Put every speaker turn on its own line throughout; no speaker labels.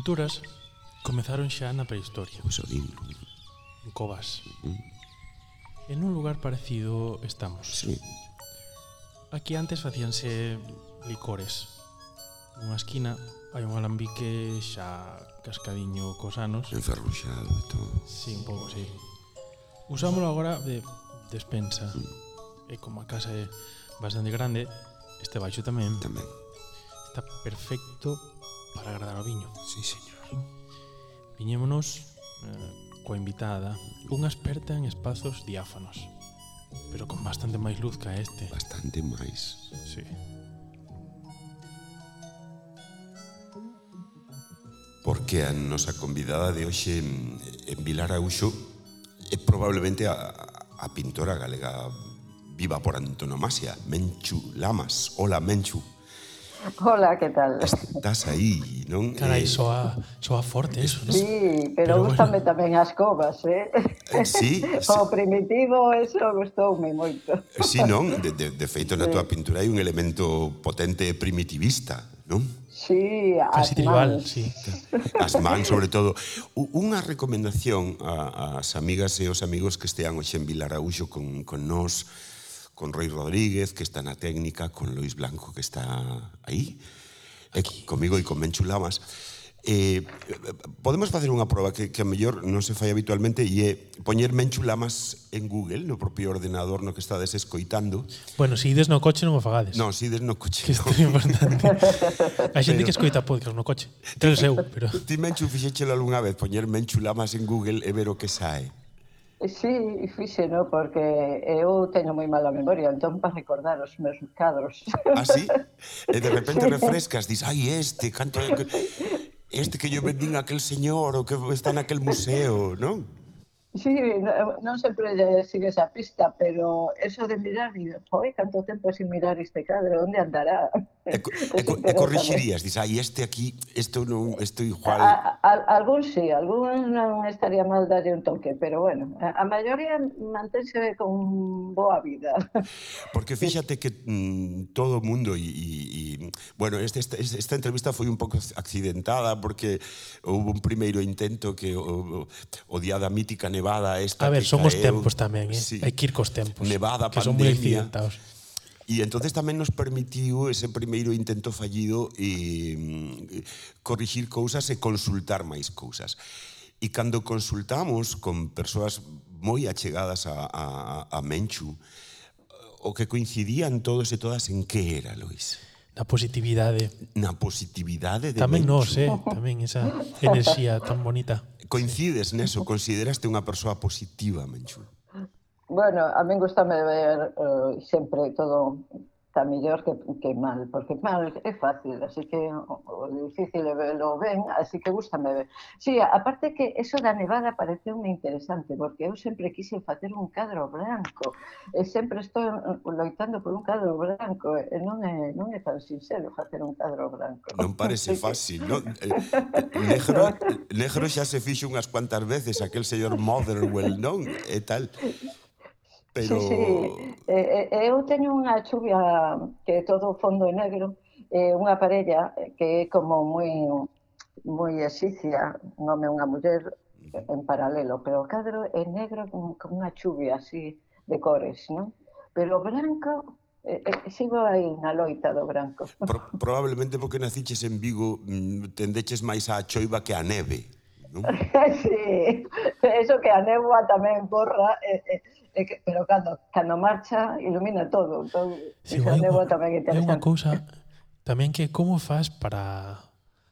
pinturas comezaron xa na prehistoria.
Pois o din.
En covas. Mm-hmm. En un lugar parecido estamos.
Sí.
Aquí antes facíanse licores. Nunha esquina hai un alambique xa cascadiño cos anos.
Enferruxado e todo.
Sí, un pouco, sí. Usámoslo agora de despensa. Mm. E como a casa é bastante grande, este baixo tamén.
Tamén.
Está perfecto para agradar o viño.
Sí, señor.
Viñémonos eh, coa invitada unha experta en espazos diáfanos, pero con bastante máis luz que este.
Bastante máis.
Sí.
Porque a nosa convidada de hoxe en Vilar Auxo é probablemente a, a pintora galega viva por antonomasia, Menchu Lamas. Hola, Menchu. Menchu.
Hola, que tal?
Estás aí, non?
Carai,
eh,
soa, soa forte eso, non?
Sí,
pero,
pero gustame bueno. tamén as covas, eh?
eh sí, sí.
O primitivo, eso gustoume moito.
Eh, sí, non? De, de, de feito, na sí. tua pintura hai un elemento potente primitivista, non?
Sí,
Casi
as
tribal,
mans.
sí.
As mans, sobre todo. Unha recomendación ás amigas e os amigos que estean hoxe en Vilaraúxo con, con nós, con Roy Rodríguez, que está na técnica, con Luis Blanco, que está aí, eh, Aquí. e comigo e con Menchu Lamas. Eh, podemos facer unha proba que, que a mellor non se fai habitualmente e é poñer Menchu Lamas en Google, no propio ordenador no que estades escoitando.
Bueno, se si ides no coche non o fagades.
Non, se si ides no coche.
Que isto é importante. Hai xente pero... que escoita podcast no coche. Ten o seu, pero...
Ti Menchu fixéchelo algunha vez, poñer Menchu Lamas en Google e ver o que sae.
Sí, fíxeno porque eu teño moi mala memoria, entón para recordar os meus cadros.
Ah, sí? E de repente refrescas, dis, ai, este, canto... Este que yo vendín aquel señor o que está naquel museo, non?
Sí, non no sempre sigue esa pista, pero eso de mirar, digo, oi, canto tempo sin mirar este cadro, onde andará?
E, e, e corrixirías, dis, ai, este aquí, isto non, isto igual...
A, a, algún sí, algún non estaría mal darlle un toque, pero bueno, a, a maioría mantense con boa vida.
Porque fíxate que mm, todo o mundo e, e, bueno, este, esta, esta entrevista foi un pouco accidentada porque houve un primeiro intento que o, o día da mítica nevada esta
A ver, son
caeu, os
tempos tamén, eh?
Sí,
hai que ir cos tempos.
Nevada,
que pandemia... Son moi accidentados.
E entonces tamén nos permitiu ese primeiro intento fallido eh, e, corrigir cousas e consultar máis cousas. E cando consultamos con persoas moi achegadas a, a, a Menchu, eh, o que coincidían todos e todas en que era, Luis?
Na positividade.
Na positividade de
Tamén
Menchu.
nos, eh? Tamén esa enerxía tan bonita.
Coincides neso, consideraste unha persoa positiva, Menchu.
Bueno, a min gustame ver uh, sempre todo está mellor que, que mal, porque mal é fácil, así que o, o difícil é verlo ben, así que gustame ver. Sí, aparte que eso da nevada pareceu moi interesante, porque eu sempre quise facer un cadro branco, e sempre estou loitando por un cadro branco, e non é, non é tan sincero facer un cadro branco.
Non parece fácil, non? Eh, negro, negro xa se fixo unhas cuantas veces aquel señor Motherwell, non? E tal. Pero...
Sí, sí. Eh, eh, eu teño unha chuvia que é todo fondo negro, eh, unha parella que é como moi moi exicia, un home e unha muller en paralelo, pero o cadro é negro con, con unha chuvia así de cores, non? Pero o branco Eh, eh, sigo aí na loita do branco.
Pro, probablemente porque naciches en Vigo mm, tendeches máis á choiva que á neve. Non?
sí, eso que a néboa tamén borra, eh, eh, que, pero cando, cando marcha ilumina todo. Entón,
sí,
esa
unha,
tamén é
unha cousa tamén que como faz para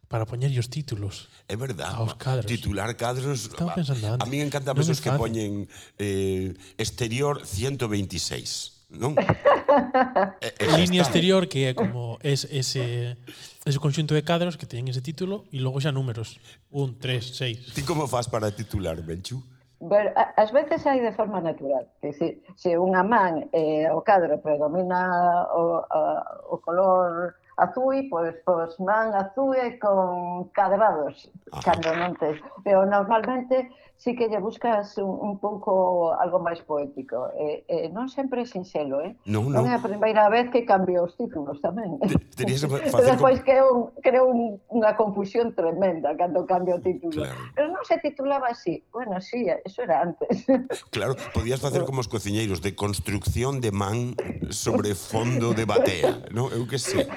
para poñer os títulos.
É verdad.
Aos cadros.
Titular cadros.
Estaba pensando antes.
A
mí encantan
esos no
que
poñen eh, exterior 126. Non? e,
Línea
está.
exterior que é como es, ese ese conxunto de cadros que teñen ese título e logo xa números. 1, 3, 6.
Ti como faz para titular, Benchu?
Pero ás veces hai de forma natural. Que se, se unha man eh, o cadro predomina o, a, o color azul, pois, pois man azul con cadrados, Ajá. cando non tes. Pero normalmente sí que lle buscas un, un pouco algo máis poético. Eh, eh, non sempre é sinxelo, eh?
Non, non.
non é a primeira vez que cambio os títulos tamén.
Tenías facer
Despois creo, creo un, unha confusión tremenda cando cambio o título. Claro. Pero non se titulaba así. Bueno, sí, eso era antes.
Claro, podías facer como os cociñeiros de construcción de man sobre fondo de batea, non? Eu que sei.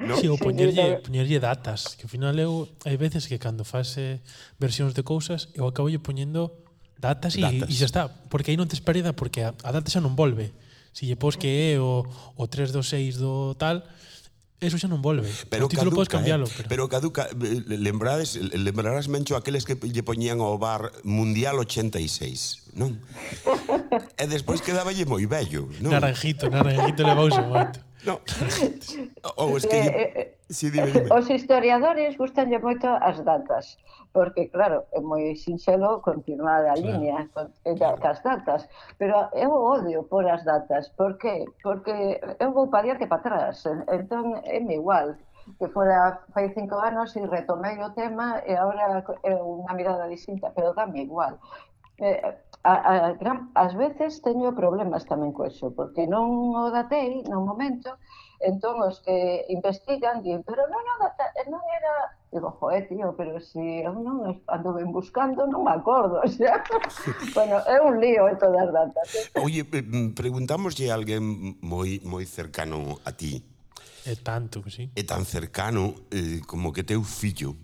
No? Si, sí, ou poñerlle, poñerlle datas, que ao final eu hai veces que cando fase versións de cousas, eu acabo lle poñendo datas. E, e xa está, porque aí non tes perda porque a, a data xa non volve. Si lle pos que é o, o 3 do 6 do tal, Eso xa non volve.
Pero
o título
caduca,
podes cambiarlo,
Eh? Pero... pero caduca, eh, lembrades, lembrarás mencho aqueles que lle poñían ao bar Mundial 86, non? e despois quedaballe moi bello, non?
Naranjito, naranjito levou moito.
No. Ou oh, es que... Eh, eh, eh, sí, dime, dime.
Os historiadores gustanlle moito as datas, porque, claro, é moi sinxelo continuar a liña claro. con, eh, claro. cas datas, pero eu odio por as datas, por que? Porque eu vou para diante para atrás, entón é igual, que fora fai cinco anos e retomei o tema e agora é unha mirada distinta, pero dame igual. Eh, a, a, gran, as veces teño problemas tamén co eso, porque non o datei no momento, entón os que investigan din, pero non, non, data, non era... Digo, joe, tío, pero se si eu non ando ben buscando, non me acordo, xa. bueno, é un lío en todas as datas.
Eh. Oye, mm, preguntámoslle a alguén moi moi cercano a ti.
É tanto, sí.
É tan cercano eh, como que teu fillo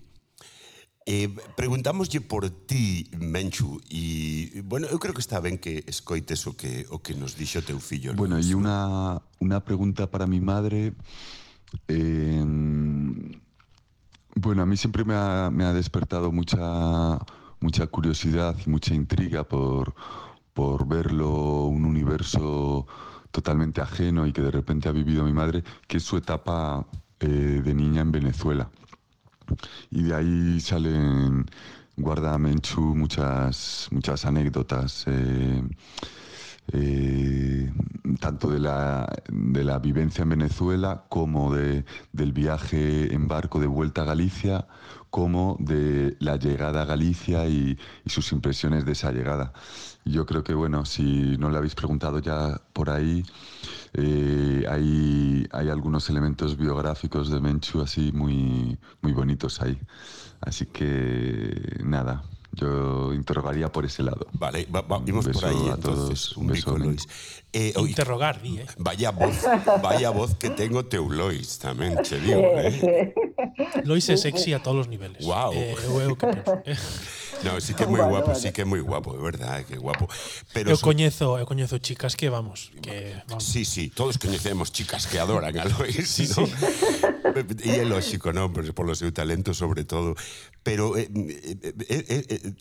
Eh, preguntámoslle por ti, Menchu, e, bueno, eu creo que está ben que escoites o que, o que nos dixo teu fillo.
Bueno, e unha, unha pregunta para mi madre. Bueno, a mí siempre me ha, me ha despertado mucha, mucha curiosidad y mucha intriga por, por verlo un universo totalmente ajeno y que de repente ha vivido mi madre, que es su etapa eh, de niña en Venezuela. Y de ahí salen, guarda Menchu, muchas, muchas anécdotas. Eh, eh, tanto de la, de la vivencia en Venezuela como de, del viaje en barco de vuelta a Galicia, como de la llegada a Galicia y, y sus impresiones de esa llegada. Yo creo que, bueno, si no le habéis preguntado ya por ahí, eh, hay, hay algunos elementos biográficos de Menchu así muy, muy bonitos ahí. Así que nada, yo interrogaría por ese lado.
Vale, va, va, vimos por ahí a entonces. Todos, un, beso, Lois.
Eh, oye, Interrogar, di, eh.
Vaya voz, vaya voz que tengo teu Lois tamén, che digo, eh.
Lois é oh, sexy oh. a todos os niveles.
Wow.
Eh, eh eu que penso.
no, sí que é moi vale, guapo, vale. sí que é moi guapo, é verdade, que guapo.
Pero eu coñezo, eu coñezo chicas que vamos, que vamos.
Sí, sí, todos coñecemos chicas que adoran a Lois, sí, ¿no? sí. e é lógico, non, por, por o seu talento sobre todo, pero eh, eh, eh, eh, eh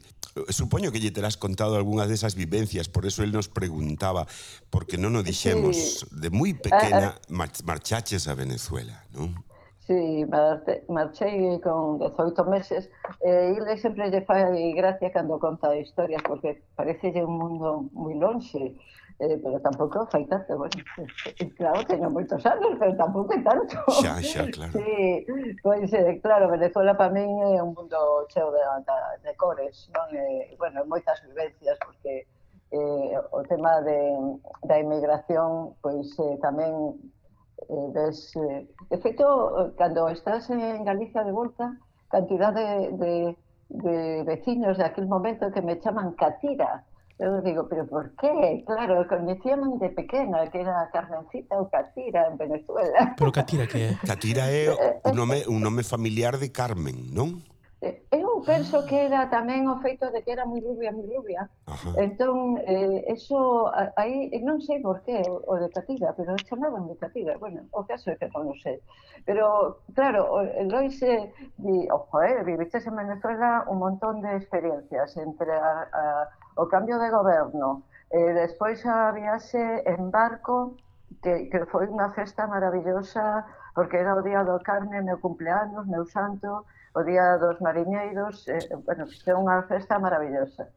supoño que lle terás contado algunhas desas vivencias, por eso él nos preguntaba, porque non o dixemos, sí. de moi ah, pequena ah. marchaches a Venezuela, non?
Sí, marchei con 18 meses eh, e ele sempre lle fai gracia cando conta historias porque parece un mundo moi lonxe eh, pero tampouco fai tanto bueno, eh, claro, teño moitos anos pero tampouco é tanto
xa, xa, claro
sí, pois, eh, claro, Venezuela para min é un mundo cheo de, de, de cores non? Eh, bueno, moitas vivencias porque eh, o tema de, da inmigración pois eh, tamén Eh, ves, eh, de feito, eh, cando estás en Galicia de volta, cantidad de, de, de vecinos de aquel momento que me chaman Catira. Eu digo, pero por qué? Claro, coñecíamos de pequena, que era Carmencita ou Catira en Venezuela.
Pero Catira que é?
Catira é un nome, un nome familiar de Carmen, non?
Eu penso que era tamén o feito de que era moi rubia, moi rubia. Ajá. Entón, eh, eso, aí, non sei por qué, o de Catira, pero chamaban de Catira. Bueno, o caso é que non o sei. Pero, claro, Lois, eh, di, oh, ojo, eh, viviches en Venezuela un montón de experiencias entre a, a, o cambio de goberno, eh, despois a viaxe en barco, que, que foi unha festa maravillosa, porque era o día do carne, meu cumpleanos, meu santo, o Día dos Mariñeiros, eh, bueno, que é unha festa maravillosa.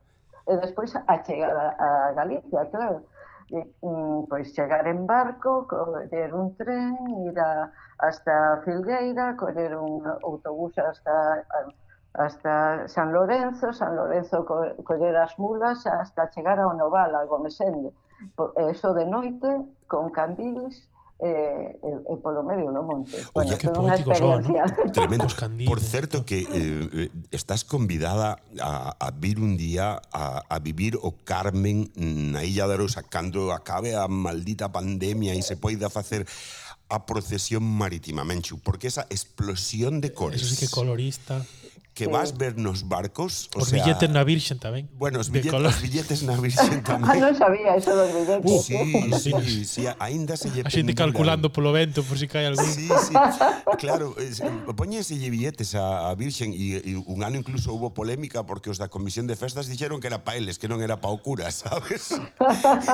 E despois a chegada a Galicia, claro, e, mm, pois chegar en barco, coller un tren, ir a, hasta Filgueira, coller un autobús hasta hasta San Lorenzo, San Lorenzo co, coller as mulas hasta chegar ao Noval, a Gomesende. Eso de noite, con candiles, eh, e, e polo medio do monte.
Oye, bueno, que poético son, tremendos
candiles. Por certo que eh, eh, estás convidada a, a vir un día a, a vivir o Carmen na Illa de Arosa, cando acabe a maldita pandemia e se poida facer a procesión marítima, Menchu, porque esa explosión de cores.
Eso sí que colorista
que vas ver nos barcos.
O os sea, billetes na Virxen tamén.
Bueno, os, billetes, os billetes na Virxen tamén.
ah, non sabía eso dos billetes. Uh,
sí, sí, sí, sí, aínda se lle
A xente calculando polo vento, por si cae algún.
Sí, sí, claro, poñese lle billetes a, a Virxen e, e un ano incluso hubo polémica porque os da Comisión de Festas dixeron que era pa eles, que non era pa o cura, sabes?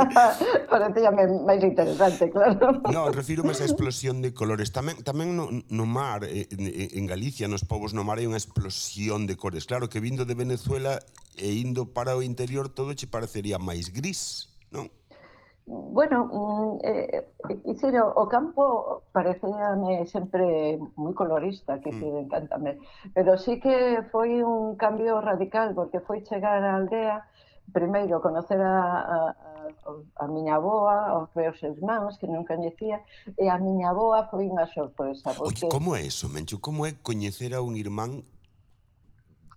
Parecíame máis interesante, claro.
No, refírome a esa explosión de colores. Tamén, tamén no, no mar, eh, en, en Galicia, nos povos no mar hai unha explosión explosión de cores. Claro que vindo de Venezuela e indo para o interior todo che parecería máis gris, non?
Bueno, mm, eh, eh dicir, o campo parecíame sempre moi colorista, que mm. encantame, pero sí que foi un cambio radical, porque foi chegar á aldea, primeiro conocer a, a, a miña aboa, aos meus irmáns que non coñecía, e a miña aboa foi unha sorpresa.
Porque... Oye, como é eso, Menchu? Como é coñecer a un irmán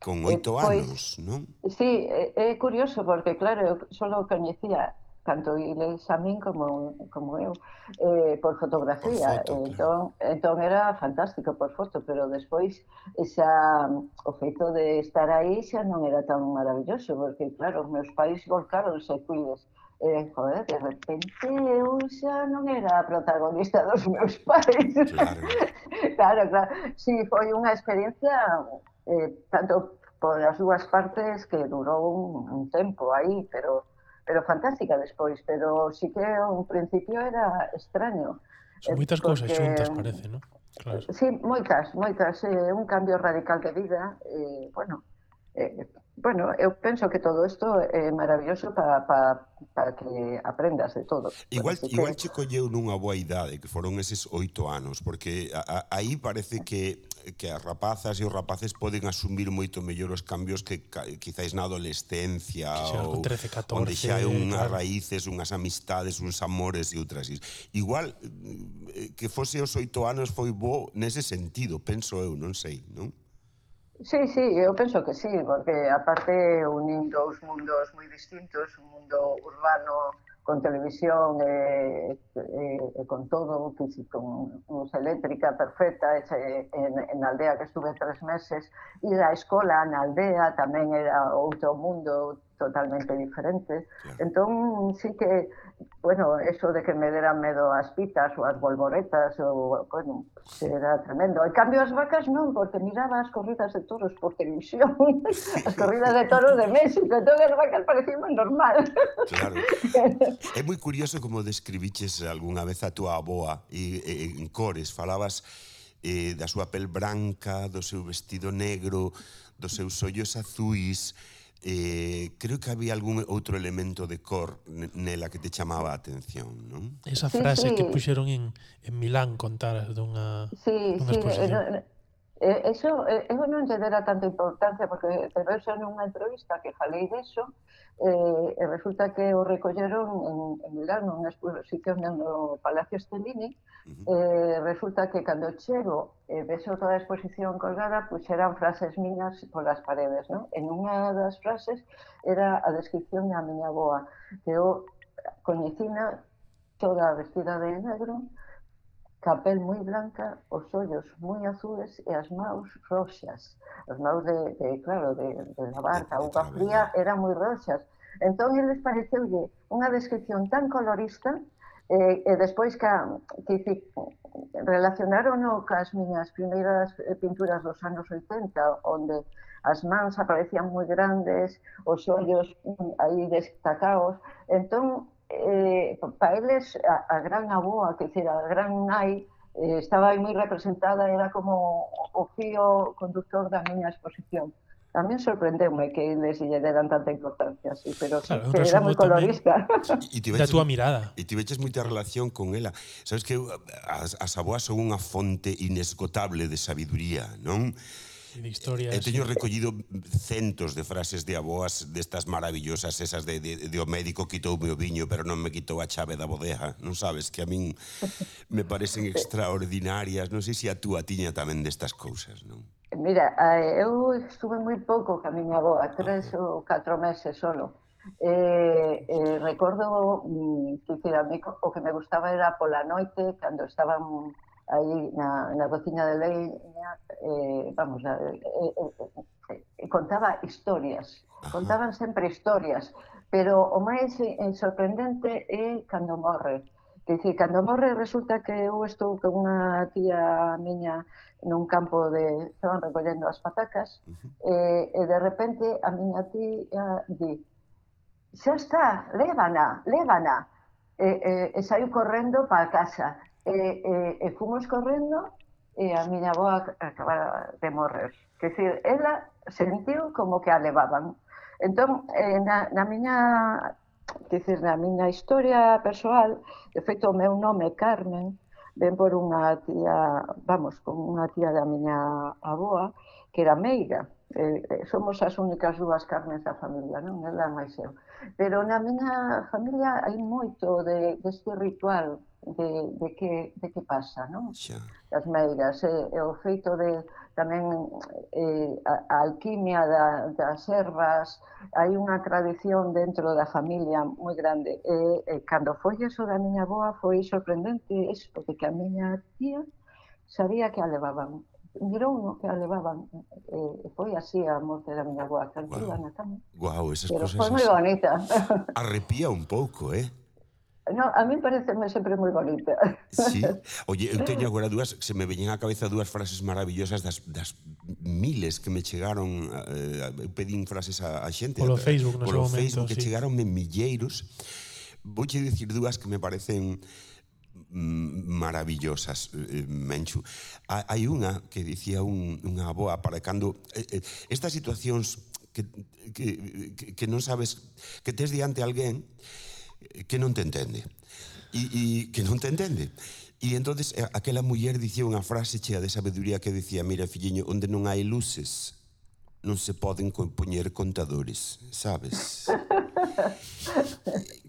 Con eh, oito eh, pois, anos, non?
Sí, é, é curioso, porque claro, eu só coñecía tanto eles a min como, como eu, eh, por fotografía. Por foto, entón, claro. entón era fantástico por foto, pero despois esa, o feito de estar aí xa non era tan maravilloso, porque claro, os meus pais volcaron se cuides. E, joder, de repente eu xa non era a protagonista dos meus pais. Claro, claro, claro. Sí, foi unha experiencia eh, tanto por as dúas partes que durou un, un tempo aí, pero pero fantástica despois, pero sí que un principio era extraño.
Son moitas eh, porque, cousas xuntas, parece, non?
Claro. Sí, moitas, moitas. Eh, un cambio radical de vida, eh, bueno, eh, bueno, eu penso que todo isto é maravilloso para, para, para que aprendas de todo.
Igual, que... igual che colleu nunha boa idade, que foron eses oito anos, porque a, a, aí parece que que as rapazas e os rapaces poden asumir moito mellor os cambios que quizáis na adolescencia
ou 13, 14,
onde xa hai unhas claro. raíces, unhas amistades, uns amores e outras. Igual eh, que fose os oito anos foi bo nese sentido, penso eu, non sei, non?
Sí, sí, eu penso que sí, porque aparte unín dous mundos moi distintos, un mundo urbano con televisión e, e, e con todo, con luz eléctrica perfecta, e, en, en aldea que estuve tres meses, e a escola na aldea tamén era outro mundo, totalmente diferente. Claro. Entón, sí que, bueno, eso de que me deran medo as pitas ou as bolboretas, ou, bueno, era tremendo. En cambio, as vacas non, porque miraba as corridas de toros por televisión, as corridas de toros de México, entón as vacas parecían normal.
Claro. é moi curioso como describiches algunha vez a tua aboa e, e en cores, falabas eh, da súa pel branca, do seu vestido negro, dos seus ollos azuis, eh, creo que había algún outro elemento de cor nela que te chamaba a atención, non?
Esa frase sí, sí. que puxeron en, en Milán contar dunha,
sí, dunha exposición. Sí, eh, eso, eh, eso non lle dera tanta importancia, porque te vexo nunha entrevista que falei deso, eh, e resulta que o recolleron en, en Milán, nunha exposición no Palacio Stellini, uh -huh. eh, resulta que cando chego e eh, vexo toda a exposición colgada, pois pues eran frases miñas polas paredes, non? En unha das frases era a descripción da miña boa, que eu coñecina toda vestida de negro, capel moi branca, os ollos moi azules e as maus roxas. As maus de, de claro, de, de lavar a uva fría eran moi roxas. Entón, eles pareceulle unha descripción tan colorista e, e despois que, que relacionaron o cas miñas primeiras eh, pinturas dos anos 80, onde as mans aparecían moi grandes, os ollos mm, aí destacados. Entón, eh, para eles a, a gran aboa, que dicir, a gran nai, eh, estaba aí moi representada, era como o fío conductor da miña exposición. Tamén sorprendeu-me que eles lle deran tanta importancia, sí, pero claro, era moi colorista.
E ti veches, da túa mirada.
E ti veches moita relación con ela. Sabes que as, as aboas son unha fonte inesgotable de sabiduría, non?
de historias.
E teño recollido centos de frases de aboas destas maravillosas esas de, de, de o médico quitoume o viño pero non me quitou a chave da bodeja. Non sabes que a min me parecen extraordinarias. Non sei se a túa tiña tamén destas cousas, non?
Mira, eh, eu estuve moi pouco ca miña aboa, tres ou catro meses solo. Eh, eh, recordo, mm, que dicir, a mí o que me gustaba era pola noite, cando estaban aí na, na cociña de leña, eh, vamos, eh, eh, eh, contaba historias, Ajá. contaban sempre historias, pero o máis eh, sorprendente é cando morre. Que dicir, cando morre resulta que eu estou con unha tía miña nun campo de estaban recollendo as patacas uh -huh. e, e de repente a miña tía eh, di xa está, lévana, lévana e, eh, e, eh, e saiu correndo para casa Eh, eh, e, e, e fomos correndo e a miña boa acabara de morrer. Que decir, ela sentiu como que a levaban. Entón, eh, na, na miña que decir, na miña historia persoal, de feito o meu nome Carmen, ven por unha tía, vamos, con unha tía da miña aboa, que era meiga. Eh, eh somos as únicas dúas carnes da familia, non? Ela máis eu. Pero na miña familia hai moito de, deste ritual de, de, que, de que pasa, non? Xa. As meigas, e, eh, e o feito de tamén eh, a, a alquimia da, das ervas, hai unha tradición dentro da familia moi grande. Eh, eh, e, e cando foi eso da miña boa foi sorprendente eso, porque que a miña tía sabía que a levaban mirou no que a levaban eh, foi así a morte da miña boa cantiva wow. na cama.
Guau, esas
Pero
cosas...
Pero foi moi bonita.
Arrepía un pouco, eh?
No, a mí pareceme sempre moi bonita.
Sí? Oye, eu teño agora dúas, se me veñen á cabeza dúas frases maravillosas das, das miles que me chegaron, eh, eu pedín frases a, a xente.
Polo Facebook, no
Polo Facebook, que sí. chegaronme milleiros. Vouche dicir dúas que me parecen mm, maravillosas, eh, Menchu. Hai unha que dicía un, unha aboa para cando... Eh, eh, estas situacións que, que, que, que non sabes... Que tes diante alguén que non te entende. E, e que non te entende. E entonces eh, aquela muller dicía unha frase chea de sabeduría que dicía, mira, filliño, onde non hai luces, non se poden poñer contadores, sabes?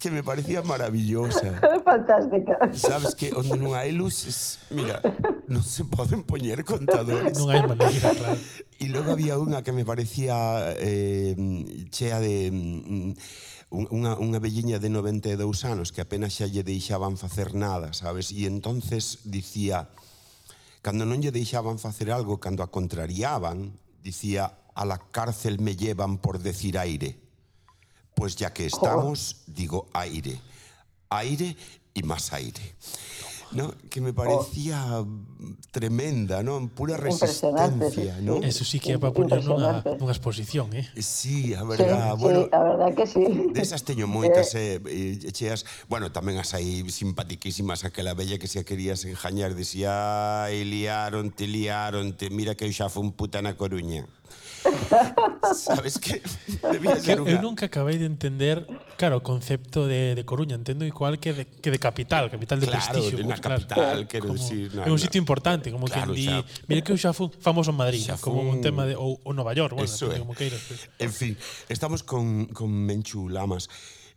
que me parecía maravillosa.
Fantástica.
Sabes que onde non hai luces, mira, non se poden poñer contadores.
Non hai maneira, claro.
E logo había unha que me parecía eh, chea de... Mm, unha, unha velliña de 92 anos que apenas xa lle deixaban facer nada, sabes? E entonces dicía, cando non lle deixaban facer algo, cando a contrariaban, dicía, a la cárcel me llevan por decir aire. Pois pues ya que estamos, digo aire. Aire e máis aire. ¿no? que me parecía oh. tremenda, ¿no? Pura resistencia, ¿no?
Eso sí que é para poner nunha, nunha exposición, eh?
eh sí, a verdad,
sí,
bueno,
sí, a verdad que sí.
Desas esas teño moitas, eh. eh, eh cheas, bueno, tamén as aí simpatiquísimas aquela bella que se querías enjañar, decía, ai, liaron, te liaron, te mira que eu xa fun puta na Coruña. Sabes que debía ser
unha... Eu nunca acabei de entender, claro, o concepto de, de Coruña, entendo igual que de, que de capital, capital de
claro,
prestigio.
Claro, capital, claro, quero dicir...
No, é un sitio importante, como claro, que di, mira que eu xa fui famoso en Madrid, xa como un tema de ou, ou Nova York, bueno,
é.
como queiras. Pues.
En fin, estamos con, con Menchu Lamas.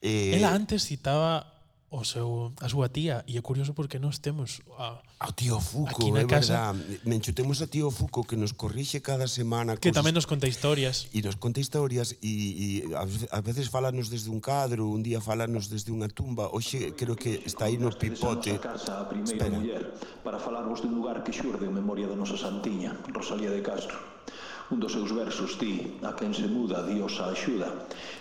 Eh, Ela antes citaba o seu, a súa tía e é curioso porque nós temos a,
ao tío Fuco, na é casa, verdad. Mencho, temos a tío Fuco que nos corrixe cada semana
que cosas, tamén nos conta historias.
E nos conta historias e, e a veces falanos desde un cadro un día falanos desde unha tumba. Hoxe creo que está aí no pipote.
casa a primeira muller para falarvos dun lugar que xurde en memoria da nosa santiña Rosalía de Castro. Un dos seus versos ti, a quen se muda, Dios a axuda,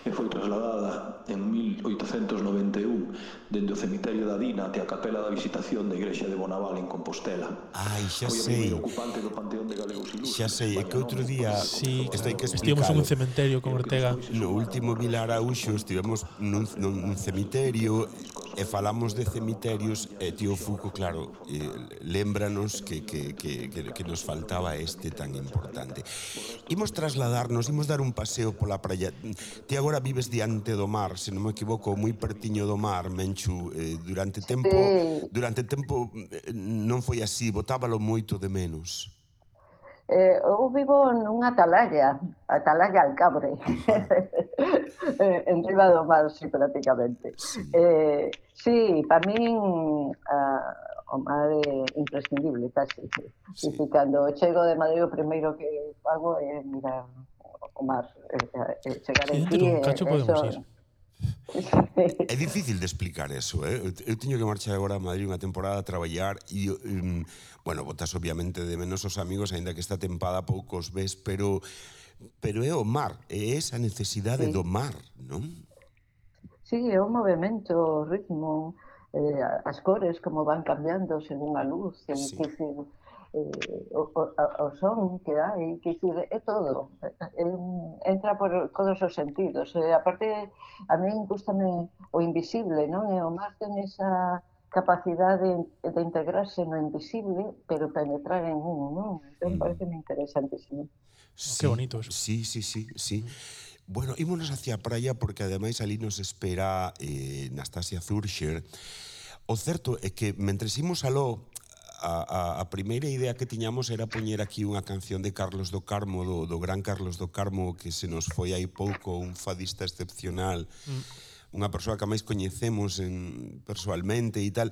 e foi trasladada en 1891 dende o cemiterio da Dina até a capela da visitación da igrexa de Bonaval en Compostela.
Ai, xa foi sei.
ocupante do Panteón de Galegos Ilustres.
Xa sei, é que outro día
sí,
esto hai que.
Estivemos un cemiterio con Ortega.
No último Vilar Auxo estivemos nun, nun, nun cemiterio e falamos de cemiterios e tío Fuco, claro, eh, lembranos que, que, que, que, que nos faltaba este tan importante. Imos trasladarnos, imos dar un paseo pola praia. Ti agora vives diante do mar, se non me equivoco, moi pertiño do mar, Menchu, eh, durante tempo, sí. durante tempo eh, non foi así, botábalo moito de menos.
Eh, eu vivo nunha atalaya, atalaya Alcabre, eh, en riba do mar, sí, prácticamente. Sí, eh, sí para min, uh, o máis imprescindible, casi. Sí. E cando chego de Madrid, o primeiro que hago é mirar o mar. Chegar aquí...
Entón, e, cacho podemos ir.
É difícil de explicar eso, eh? Eu teño que marchar agora a Madrid unha temporada a traballar e, um, bueno, botas obviamente de menos os amigos, aínda que esta tempada poucos ves, pero pero é o mar, é esa necesidade sí. do mar, non?
Sí, é o movimento, o ritmo, eh, as cores como van cambiando según a luz, según sí. que se, eh, o, o, o son que hai, que decir, é todo, entra por todos os sentidos. E, aparte, a min gustame o invisible, non? E o mar ten esa capacidade de, de integrarse no invisible, pero penetrar en un, non? Entón, mm. parece interesantísimo.
Sí, Qué bonito eso.
Sí, sí, sí, sí. Mm. Bueno, ímonos hacia a praia porque ademais ali nos espera eh, Nastasia Zurcher. O certo é que mentre imos aló a, a, a primeira idea que tiñamos era poñer aquí unha canción de Carlos do Carmo, do, do gran Carlos do Carmo, que se nos foi aí pouco un fadista excepcional. Mm unha persoa que máis coñecemos en, personalmente e tal,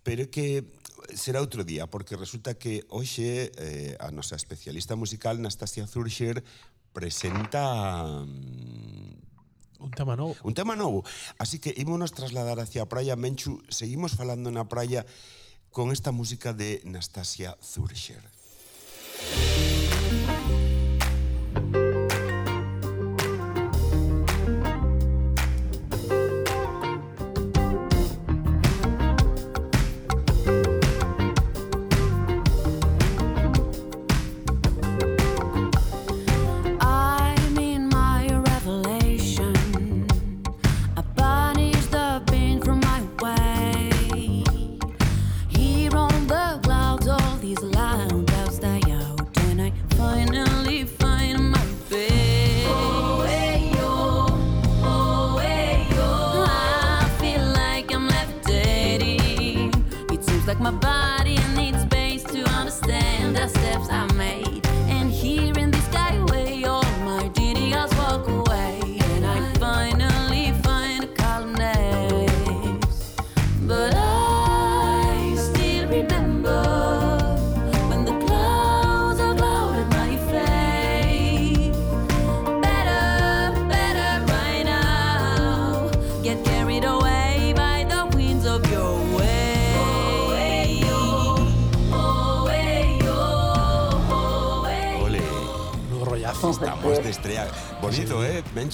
pero que será outro día, porque resulta que hoxe eh, a nosa especialista musical Nastasia Zurcher presenta mm,
Un tema novo.
Un tema novo. Así que ímonos trasladar hacia a praia Menchu. Seguimos falando na praia con esta música de Nastasia Zurcher. Música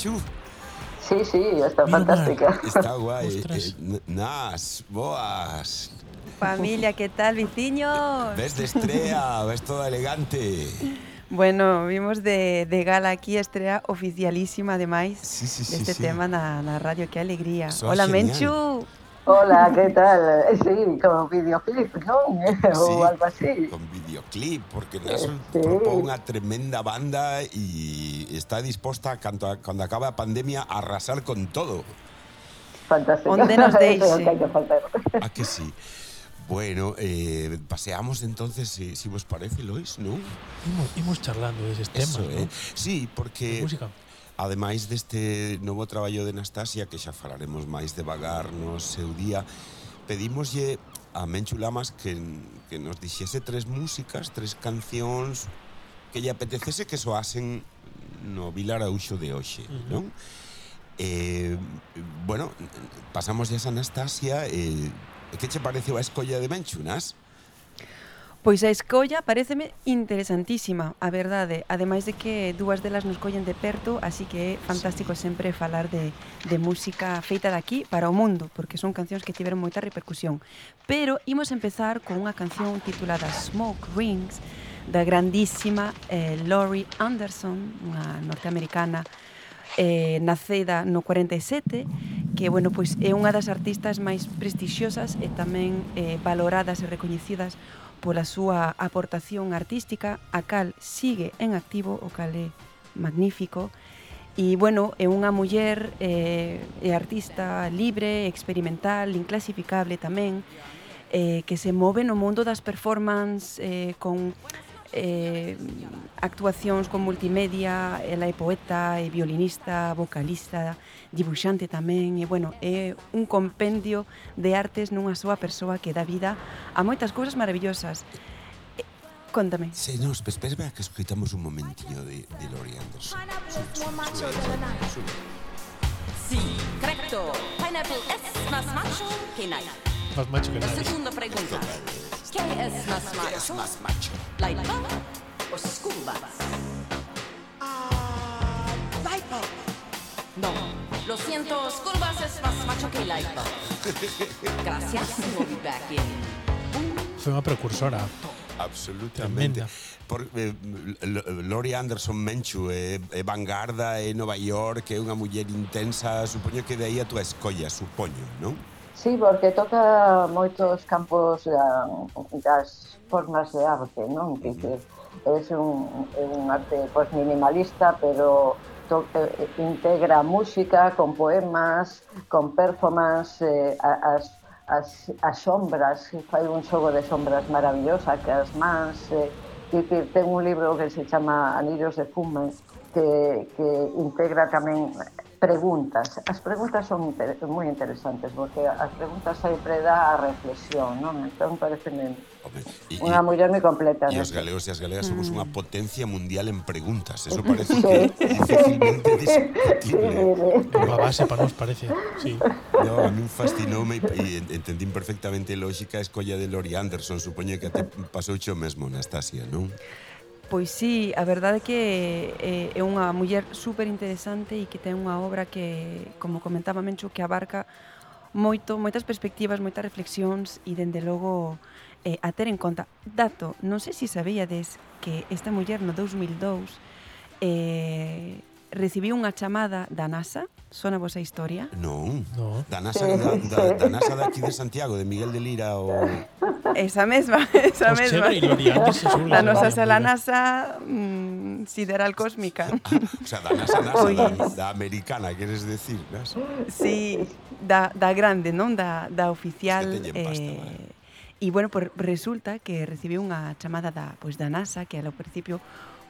Bonito, ¿eh, Menchu?
Sí, sí, está fantástica.
Está guay. Eh, nas, boas.
Familia, ¿qué tal, viciños?
Ves de estrella, ves toda elegante.
Bueno, vimos de, de gala aquí, estrella oficialísima además
sí, sí, sí,
de este
sí.
tema na, na radio, qué alegría. Hola,
genial.
Menchu.
Hola, ¿qué tal? Sí, como videoclip?
Sí,
Ou algo así.
Con videoclip, porque Nas
Sí.
propón unha tremenda banda e está disposta, cando, cando acabe a pandemia, a arrasar con todo.
Fantástico.
Onde nos
o
deixe.
que hai que facer.
¿A que sí? Bueno, eh, paseamos entonces, si, si vos parece, Lois, ¿no?
Imos, imos charlando deses temas,
Eso,
¿no?
eh. Sí,
De
porque
música.
Ademais deste novo traballo de Anastasia, que xa falaremos máis devagar no seu día, Pedimoslle a Menchu Lamas que, que nos dixese tres músicas, tres cancións que lle apetecese que soasen no Vilar Auxo de hoxe,
uh -huh.
non? Eh, bueno, pasamos a Anastasia, eh, que che pareceu a escolla de Menchu, nas?
Pois a escolla pareceme interesantísima, a verdade. Ademais de que dúas delas nos collen de perto, así que é fantástico sempre falar de, de música feita daqui para o mundo, porque son cancións que tiveron moita repercusión. Pero imos empezar con unha canción titulada Smoke Rings, da grandísima eh, Laurie Anderson, unha norteamericana eh, nacida no 47, que bueno, pois é unha das artistas máis prestixiosas e tamén eh, valoradas e recoñecidas pola súa aportación artística, a cal sigue en activo, o cal é magnífico, E, bueno, é unha muller eh, é artista libre, experimental, inclasificable tamén, eh, que se move no mundo das performance eh, con eh, actuacións con multimedia, ela é poeta, é violinista, vocalista, dibuixante tamén, e bueno, é un compendio de artes nunha súa persoa que dá vida a moitas cousas maravillosas. E, contame.
Se sí, nos, espera que escritamos un momentiño de, de Lori Anderson.
Sí, correcto. Pineapple es más macho que nada.
Más macho que nada.
Segunda pregunta. ¿Qué es más macho?
¿Qué es más macho?
¿Lightbulb o school bus?
Ah, uh.
No. Lo siento, school bus es más macho que el. Gracias, we'll be back in.
Fue una precursora.
Absolutamente.
Tremenda.
Por, eh, Lori Anderson Menchu é, eh, eh é vanguarda en eh, Nova York, eh, é unha muller intensa, supoño que de aí a túa escolla, supoño, non?
Sí, porque toca moitos campos da, das formas de arte, non? Que, uh -huh. Que é un, é un arte pues, minimalista, pero to, eh, integra música con poemas, con performance, eh, sombras, fai un xogo de sombras maravillosa, que as mans, eh, un libro que se chama Anillos de fume, que, que integra tamén preguntas. As preguntas son inter moi interesantes porque as preguntas sempre dá a reflexión, non? Entón
pareceme
unha muller moi completa.
E os galegos e as galegas somos mm. unha potencia mundial en preguntas. Eso parece sí. que difícilmente discutible.
Sí, Unha base para nos parece, sí.
No, a mí fascinoume e entendín perfectamente lógica a escolla de Lori Anderson. Supoño que te pasou xo mesmo, Anastasia, non?
Pois sí, a verdade é que é, é unha muller super interesante e que ten unha obra que, como comentaba Mencho, que abarca moito, moitas perspectivas, moitas reflexións e, dende logo, eh, a ter en conta. Dato, non sei se sabíades que esta muller no 2002 eh, recibiu unha chamada da NASA? Sona vos a historia?
Non.
No.
Da NASA, da, da, da NASA daqui de Santiago, de Miguel de Lira o...
Esa mesma, esa
pues
mesma.
Da
nosa sala NASA mm, sideral cósmica.
Ah, o sea, da NASA, NASA da, da americana, queres decir, NASA?
Sí, da, da grande, non? Da, da oficial...
Es que pasta,
eh. E, bueno, por, resulta que recibiu unha chamada da, pues, da NASA, que ao principio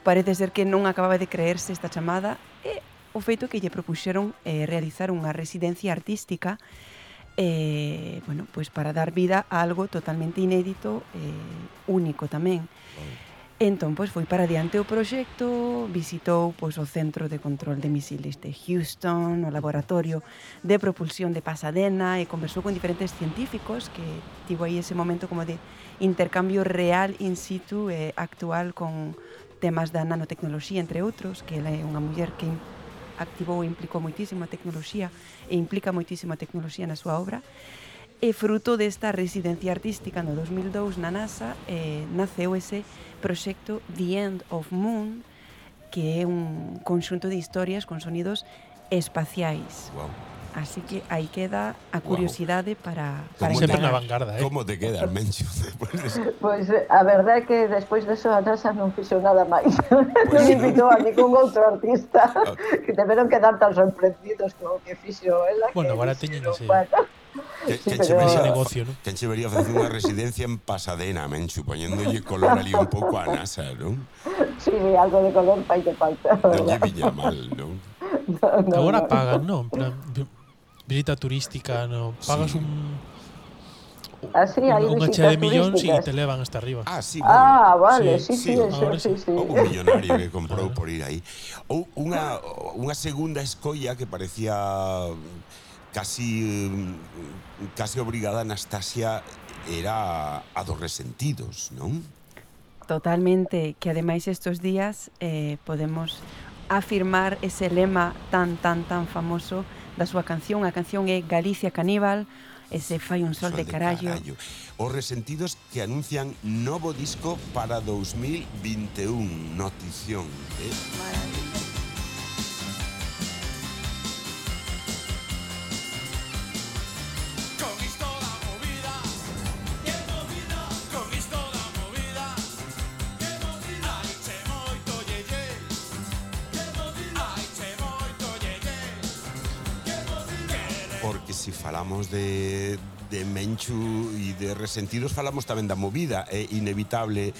Parece ser que non acababa de creerse esta chamada e o feito que lle propuxeron eh, realizar unha residencia artística eh, bueno, pois para dar vida a algo totalmente inédito, eh, único tamén. Entón, pois, foi para diante o proxecto, visitou pois, o Centro de Control de Misiles de Houston, o Laboratorio de Propulsión de Pasadena e conversou con diferentes científicos que tivo aí ese momento como de intercambio real in situ e eh, actual con, temas da nanotecnoloxía, entre outros, que ela é unha muller que activou e implicou moitísimo a tecnoloxía e implica moitísimo a tecnoloxía na súa obra. E fruto desta residencia artística no 2002 na NASA eh, naceu ese proxecto The End of Moon, que é un conxunto de historias con sonidos espaciais.
Wow.
Así que aí queda a curiosidade para, para
Sempre na vanguarda, eh?
Como te queda, Mencho? Después de-
Pois eh, a verdade é que despois deso a NASA non fixo nada máis. non
sí,
invitou a ningún outro artista
Ah.
que deberon quedar tan sorprendidos con o que fixo ela.
Bueno, agora teñen ese-
Bueno,
Que,
Sí,
que che
pero-
vería,
Ese negocio, ¿no?
Que che vería facer unha residencia en Pasadena, Menchu, poñéndolle color ali un pouco a NASA, non?
sí, algo de color fai que falta.
Non lle viña mal, non?
No, no,
Agora
no.
pagan, non? En plan, visita turística, no, pagas
sí.
un
Ah,
un hai
unha
chea de millóns e te levan hasta arriba.
Ah, sí, bueno,
ah vale,
sí,
sí, sí,
sí,
sí,
sí.
Ou un millonario que comprou por ir aí. Ou unha, unha segunda escolla que parecía casi casi obrigada Anastasia era a dos resentidos, non?
Totalmente, que ademais estes días eh, podemos afirmar ese lema tan, tan, tan famoso da súa canción. A canción é Galicia Caníbal, ese fai un sol, de, carallo. carallo.
Os resentidos que anuncian novo disco para 2021. Notición. Eh? Maravilla. si falamos de, de Menchu e de Resentidos, falamos tamén da movida. É inevitable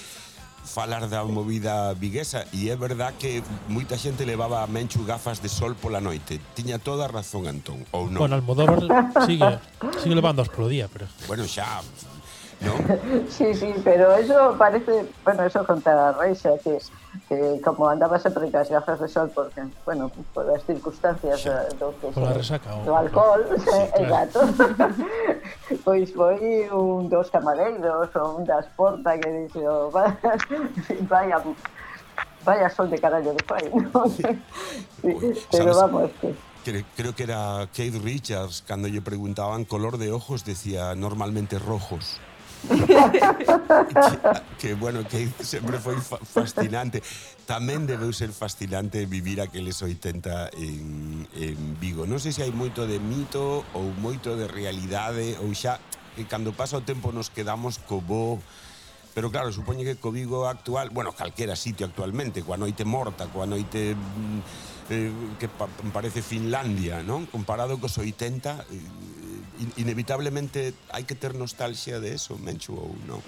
falar da movida viguesa e é verdad que moita xente levaba a Menchu gafas de sol pola noite. Tiña toda a razón Antón, ou non?
Bueno, Almodóvar sigue, sigue levando as polo día, pero...
Bueno, xa, ¿no?
Sí, sí, pero eso parece, bueno, eso conta Reixa, que, que como andaba sempre cas gafas de sol, porque, bueno, por as circunstancias
Xa,
do, que,
pola resaca, o-
do alcohol,
Sí,
exacto, pois foi un dos camareiros ou un das portas que dixo, "Va- vaya, vaya sol de carallo de fai, ¿no? Sí, pero vamos, que...
Cre- Creo que era Kate Richards, cando lle preguntaban color de ojos, decía normalmente rojos. que, que bueno, que sempre foi fascinante. Tamén debeu ser fascinante vivir aqueles 80 en, en Vigo. Non sei se hai moito de mito ou moito de realidade ou xa que cando pasa o tempo nos quedamos co bo Pero claro, supoño que co Vigo actual, bueno, calquera sitio actualmente, coa noite morta, coa noite mm, eh, que pa parece Finlandia, non? Comparado cos 80, eh, inevitablemente hai que ter nostalgia de eso, Menchu ou non?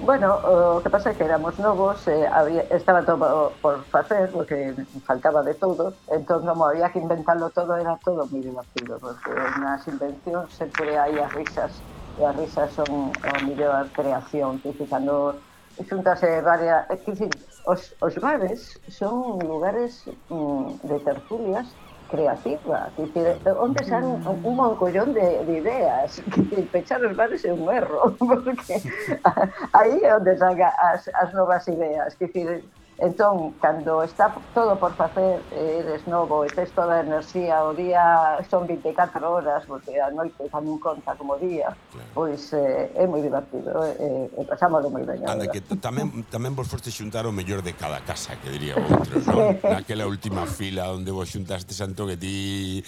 Bueno, o que pasa é que éramos novos, eh, había, estaba todo por facer, porque faltaba de todo, entón como había que inventarlo todo, era todo moi divertido, porque nas invencións sempre hai as risas, e as risas son o mellor creación, que cando xuntase eh, varias... Eh, que, os, os bares son lugares mm, de tertulias creativa, dicir, onde san un moncollón de, de ideas, que pechar os bares é un erro, porque aí é onde saca as, as novas ideas, que Entón, cando está todo por facer, eres novo e tes toda a enerxía, o día son 24 horas, porque a noite tamén conta como día, pois eh, é moi divertido, eh, e pasámoslo moi ben.
Anda, que tamén, tamén vos foste xuntar o mellor de cada casa, que diría outro, non? Naquela última fila onde vos xuntaste Santo que ti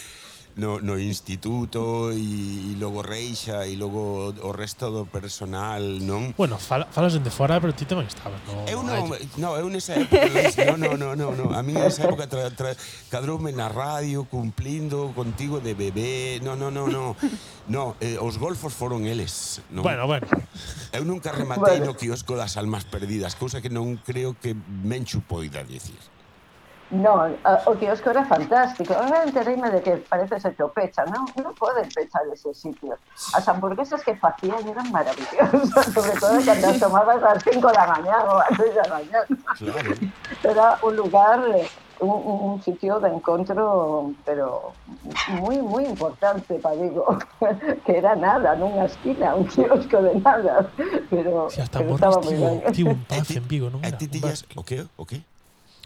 no, no instituto e, e logo Reixa e logo o resto do personal, non?
Bueno, fala, falas de fora, pero ti tamén estabas, no?
Eu
no,
non, no, eu nesa época non, no, no, no, no, a mí nesa época tra, tra, cadroume na radio cumplindo contigo de bebé, no, no, no, no. No, eh, os golfos foron eles, non?
Bueno, bueno.
Eu nunca rematei
Bueno.
no quiosco das almas perdidas, cousa que non creo que Menchu poida dicir.
No, o kiosco era fantástico. Ahora enteréme de que parece ser que pecha, ¿no? No pueden pechar ese sitio. Las hamburguesas que hacían eran maravillosas, sobre todo cuando las tomabas a las 5 de la mañana o a las 6 de la mañana.
Claro.
Era un lugar, un, sitio de encuentro, pero muy, muy importante, para digo, que era nada, en una esquina, un kiosco de nada. Pero,
sí, hasta
pero estaba
muy
bien.
Tío, un
eh,
paz en Vigo,
¿no?
Eh,
¿O qué? ¿O qué?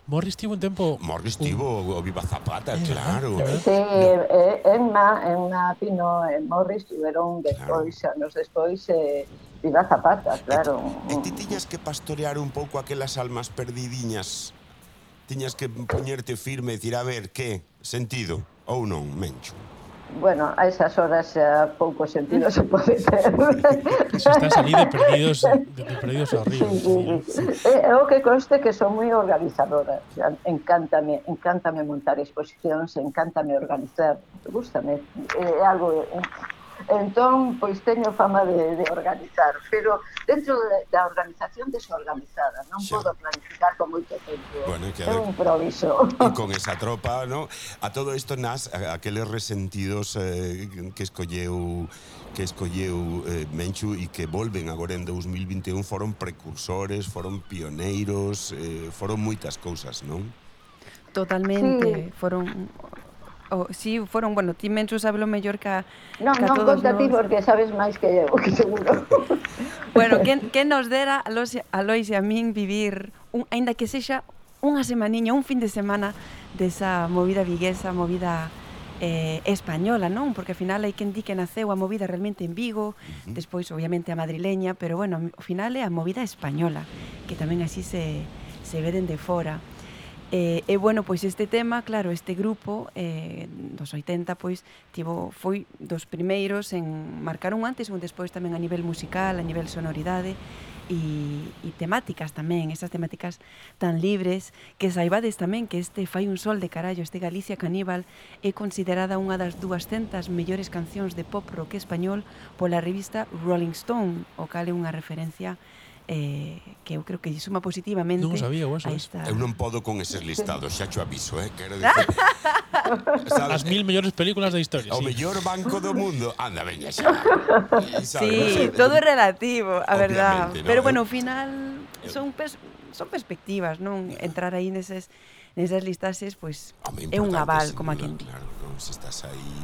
Morris tivo un tempo...
Morris tivo un... o Viva Zapata,
eh,
claro.
Eh,
sí, eh, eh Emma, Emma Pino e eh, Morris tiveron despois, claro. anos despois, eh, Viva Zapata, eh, claro.
E ti tiñas que pastorear un pouco aquelas almas perdidiñas. Tiñas que poñerte firme e dicir, a ver, que? Sentido ou non, Mencho?
bueno, a esas horas xa pouco sentido se pode ter.
Se estás ali de perdidos, de, de perdidos ao río.
Sí, sí, sí. É eh, o que conste que son moi organizadora. Encántame, encántame montar exposicións, encántame organizar. Gústame. É algo eh, Entón, pois teño fama de, de organizar, pero dentro de, da organización desorganizada, non
Xa.
podo planificar con moito tempo.
Bueno, que
é un improviso.
E con esa tropa, no? A todo isto nas aqueles resentidos eh, que escolleu que escolleu eh, Menchu e que volven agora en 2021 foron precursores, foron pioneiros, eh, foron moitas cousas, non?
Totalmente, sí. foron O, si foron, bueno, ti Menchu sabelo mellor
ca,
que ca
non,
todos
conta ti porque sabes máis que eu, que seguro.
bueno, que, que nos dera a Lois, a Lois e a min vivir, un, ainda que sexa unha semaniña, un fin de semana desa movida viguesa, movida eh, española, non? Porque ao final hai quen di que naceu a movida realmente en Vigo, uh -huh. despois obviamente a madrileña, pero bueno, ao final é a movida española, que tamén así se, se ve dende fora. E, e bueno, pois este tema, claro, este grupo eh, dos 80 pois tivo, foi dos primeiros en marcar un antes e un despois tamén a nivel musical, a nivel sonoridade e, e temáticas tamén, esas temáticas tan libres que saibades tamén que este Fai un sol de carallo, este Galicia Caníbal é considerada unha das 200 mellores cancións de pop rock español pola revista Rolling Stone, o cal é unha referencia importante eh, que eu creo que lle suma positivamente
non sabía, eso,
esta...
Eu non podo con eses listados, xa cho aviso, eh? Quero dicir...
¿sabes? As mil mellores películas da historia.
O
sí.
mellor banco do mundo. Anda, veña xa.
Sí, sí, todo é relativo, a verdad.
No,
Pero bueno, ao final son pers son perspectivas, non? Entrar aí neses nesas listaxes, pois é un aval, como aquí.
Claro, non, se estás aí...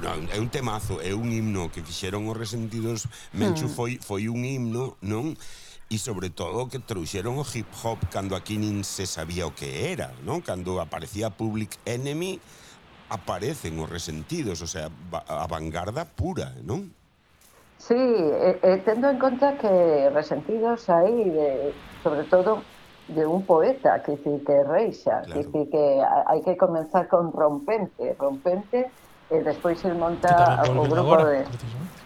Non, é un temazo, é un himno que fixeron os resentidos. Menchu
hmm.
foi, foi un himno, non? e sobre todo que trouxeron o hip hop cando aquí nin se sabía o que era, non? Cando aparecía Public Enemy aparecen os resentidos, o sea, a vanguarda pura, non?
Sí, eh, eh, tendo en conta que resentidos aí de, sobre todo de un poeta, que dicir que reixa,
claro.
que dicir que hai que comenzar con rompente, rompente e despois
Que
el monta o grupo
agora,
de...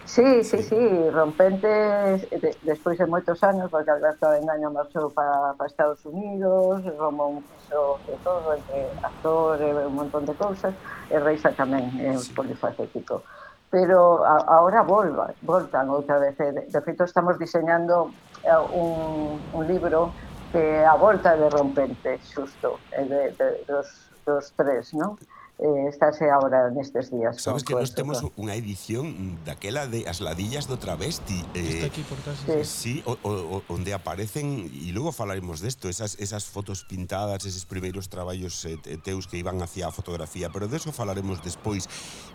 Sí, sí, sí, Rompente de, despois de moitos anos, porque Alberto Engaño marchou para pa Estados Unidos, Ramón fixo de todo, entre actor e un montón de cousas, e Reixa tamén é
Sí.
polifacético. Pero a, ahora volva, voltan outra vez. e De, de feito, estamos diseñando eh, un, un libro que a volta de Rompente, xusto, eh, de, de, dos, dos tres, non? eh, estáse agora nestes días.
Sabes que nós temos unha edición daquela de As ladillas do travesti. Eh, Está
aquí por casa.
Sí,
sí o, o, onde aparecen, e logo falaremos desto, esas, esas fotos pintadas, eses primeiros traballos eh, teus que iban hacia a fotografía, pero deso falaremos despois.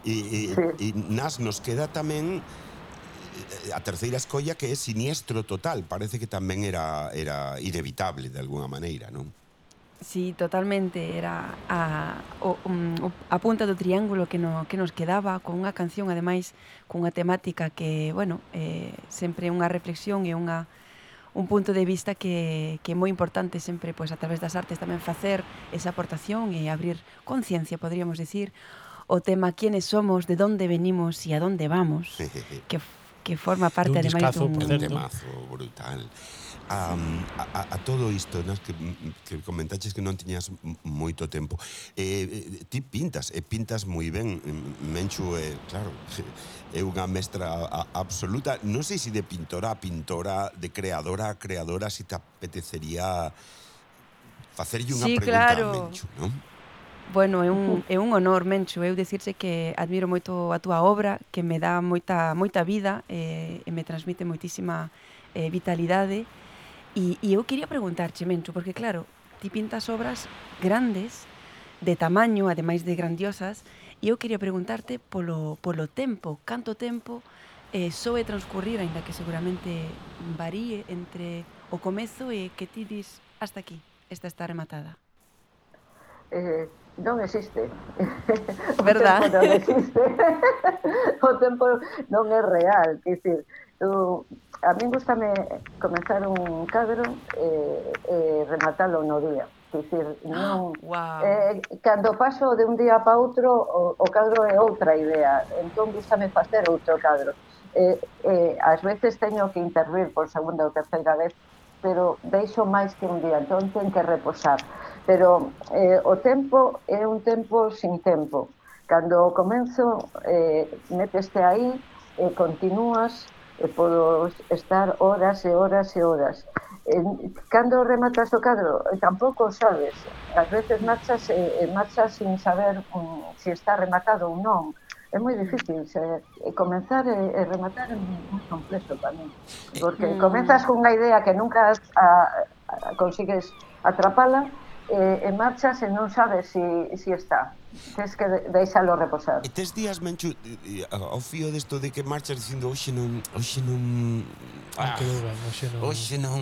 E, e, sí. e nas nos queda tamén eh, a terceira escolla que é siniestro total, parece que tamén era era inevitable de alguna maneira, non?
Sí, totalmente, era a, o, um, a punta do triángulo que, no, que nos quedaba con unha canción, ademais, cunha temática que, bueno, eh, sempre unha reflexión e unha un punto de vista que, que é moi importante sempre pois, a través das artes tamén facer esa aportación e abrir conciencia, podríamos decir, o tema quiénes somos, de onde venimos e a onde vamos, que, que forma parte,
dun
ademais, dun...
Un discazo,
certo.
temazo brutal a, a, a todo isto nas que, que comentaches que non tiñas moito tempo. Eh, ti pintas e eh, pintas moi ben Menchu é, eh, claro é unha mestra absoluta. Non sei se de pintora a pintora de creadora a creadora se te apetecería facerlle unha
sí,
pregunta
claro.
a Menchu non?
Bueno, é un, é un honor, Mencho, eu dicirse que admiro moito a túa obra, que me dá moita, moita vida e, e me transmite moitísima eh, vitalidade. E, e eu quería preguntarche, Mencho, porque claro, ti pintas obras grandes, de tamaño, ademais de grandiosas, e eu quería preguntarte polo, polo tempo, canto tempo eh, soe transcurrir, ainda que seguramente varíe entre o comezo e que ti dis hasta aquí, esta está rematada.
Eh, non existe.
Verdad?
O tempo non existe. o tempo non é real, que decir, tú, a min gustame comenzar un cadro e, eh, e eh, rematalo no día. Dicir, ah, non,
wow.
eh, cando paso de un día para outro, o, o cadro é outra idea. Entón, gustame facer outro cadro. Eh, eh, ás veces teño que intervir por segunda ou terceira vez, pero deixo máis que un día, entón ten que reposar. Pero eh, o tempo é un tempo sin tempo. Cando comenzo, eh, meteste aí, eh, continúas, podo estar horas e horas e horas. Cando rematas o cadro, eh, tampouco sabes. Ás veces marchas, eh, eh, marchas sin saber um, se si está rematado ou non. É moi difícil, se, comenzar e, e rematar é moi complexo para mí. Porque
mm.
comenzas cunha idea que nunca a, a, consigues atrapala, e, e marchas e non sabes se si, si está. Tens que deixalo reposar.
E tes días, Menchu, ao fío desto de que marchas dicindo hoxe non... Hoxe non...
Ah, ah ben, hoxe non...
Hoxe non...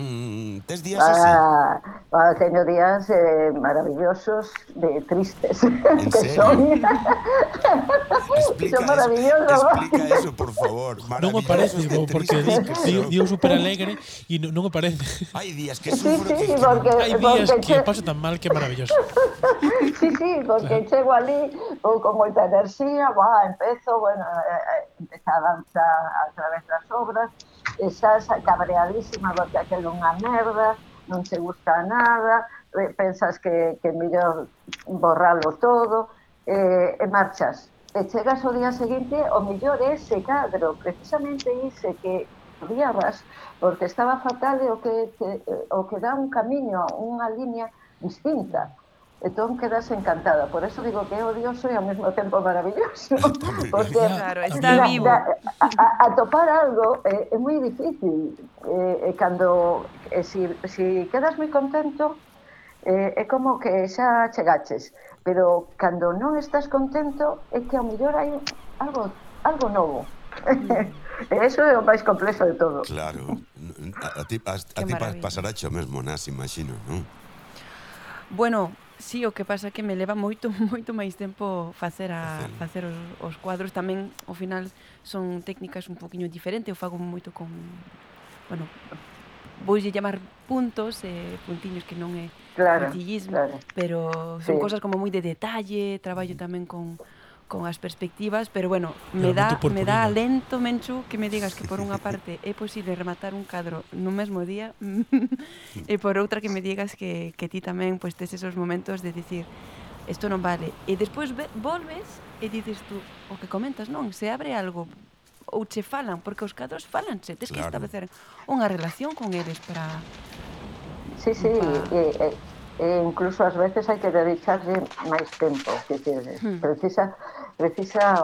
Tes días ah, así?
Ah, ah, teño días eh, maravillosos de tristes.
En
que
serio?
son...
explica,
son maravillosos.
Explica eso, por favor.
Non me parece, bo, porque di, di, di, super alegre e non, non me parece.
Hai días que sufro...
Sí, sí,
que,
porque,
hai días
porque
que
che...
paso tan mal que é maravilloso.
sí, sí, porque claro. chego a ali, ou con moita enerxía, va, empezo, bueno, eh, eh empezaba xa a través das obras, e xa, xa cabreadísima, porque aquel unha merda, non se gusta nada, eh, pensas que, que mellor borralo todo, eh, e marchas. E chegas o día seguinte, o mellor é ese cadro, precisamente ise que odiabas, porque estaba fatal o que, que, o que dá un camiño, unha línea distinta entón quedas encantada. Por eso digo que é odioso e ao mesmo tempo maravilloso.
Porque claro, está vivo.
Da, a, a, topar algo é, é moi difícil. Eh, eh cando, eh, si, si quedas moi contento, eh, é como que xa chegaches. Pero cando non estás contento, é que ao mellor hai algo, algo novo. Eso é o máis complexo de todo.
Claro. A, a ti, a, a ti pasará o mesmo nas, imagino, non?
Bueno, Sí, o que pasa é que me leva moito moito máis tempo facer a facer os, os cuadros tamén ao final son técnicas un poquiño diferente, eu fago moito con bueno, voulle chamar puntos, eh, puntiños que non é
claro, puntillismo, claro.
pero son sí. cosas como moi de detalle, traballo tamén con con as perspectivas, pero bueno, me dá me dá alento Menchu que me digas que por unha parte é posible rematar un cadro no mesmo día e por outra que me digas que, que ti tamén pois pues, tes esos momentos de dicir isto non vale e despois volves e dices tú o que comentas non, se abre algo ou che falan, porque os cadros falanse, tes claro. que establecer unha relación con eles para
Sí, sí, para... E, e, e incluso ás veces hai que dedicarlle máis tempo, que, que hmm. precisa precisa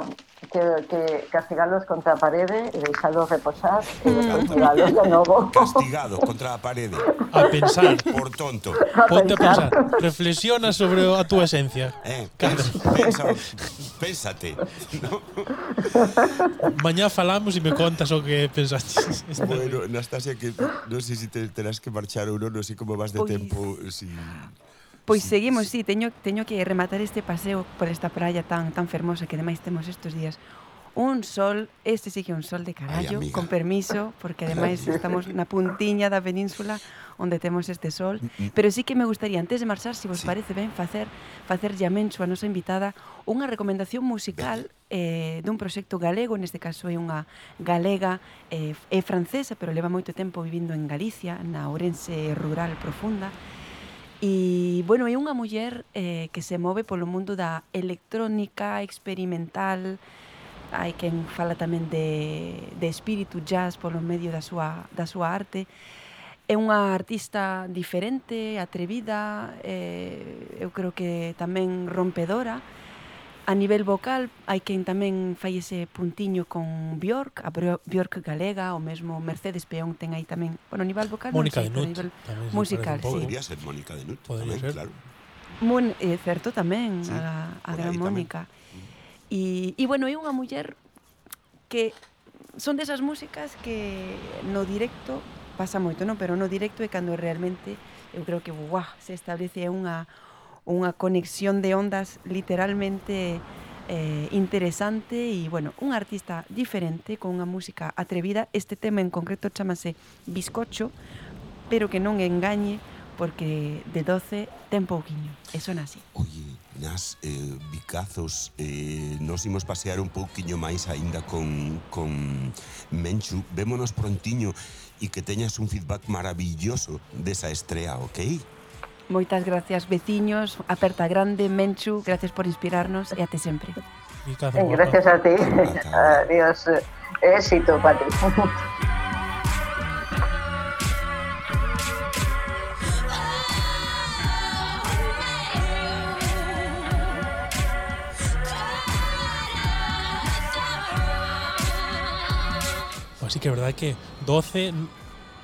que, que castigalos contra a parede e deixalos reposar e castigalos de novo.
Castigado contra a parede.
A pensar.
Por tonto.
A Ponte a pensar. Reflexiona sobre a túa esencia.
Eh, pensa, pénsate. ¿no?
Mañá falamos e me contas o que pensaste.
Bueno, Nastasia, que non sei se te terás que marchar ou non, non sei como vas de pois... tempo. Si...
Pois sí, seguimos, sí, teño, teño que rematar este paseo por esta praia tan tan fermosa que ademais temos estes días. Un sol, este sí que un sol de carallo, Ay, con permiso, porque ademais estamos na puntiña da península onde temos este sol, mm pero sí que me gustaría antes de marchar, se si vos sí. parece ben facer facer llamencho a nosa invitada unha recomendación musical eh, dun proxecto galego, neste caso é unha galega eh, é francesa, pero leva moito tempo vivindo en Galicia, na Ourense rural profunda, E, bueno, é unha muller eh, que se move polo mundo da electrónica experimental, hai quen fala tamén de, de espírito jazz polo medio da súa, da súa arte. É unha artista diferente, atrevida, eh, eu creo que tamén rompedora, A nivel vocal, hai quen tamén fai ese puntiño con Bjork, a Bjork galega, o mesmo Mercedes Peón ten aí tamén. Bueno, a nivel vocal,
Mónica
non
sei, de Nut, a
nivel musical, sí.
Podría ser Mónica de Nut, Podría tamén, ser. claro.
Mon, eh, certo tamén, sí, a, a gran Mónica. E, e bueno, é unha muller que son desas músicas que no directo pasa moito, non? Pero no directo é cando realmente eu creo que, buah, se establece unha unha conexión de ondas literalmente eh, interesante e, bueno, un artista diferente con unha música atrevida. Este tema en concreto chamase Biscocho, pero que non engañe porque de 12 ten pouquiño, e son así.
Oye, nas eh, bicazos eh, nos imos pasear un pouquiño máis aínda con, con Menchu. Vémonos prontiño e que teñas un feedback maravilloso desa estrea, ok?
Moitas gracias, veciños, aperta grande, Menchu, gracias por inspirarnos e até sempre.
Eh, gracias a ti. Adiós. Éxito, Patri.
Así que é verdade que 12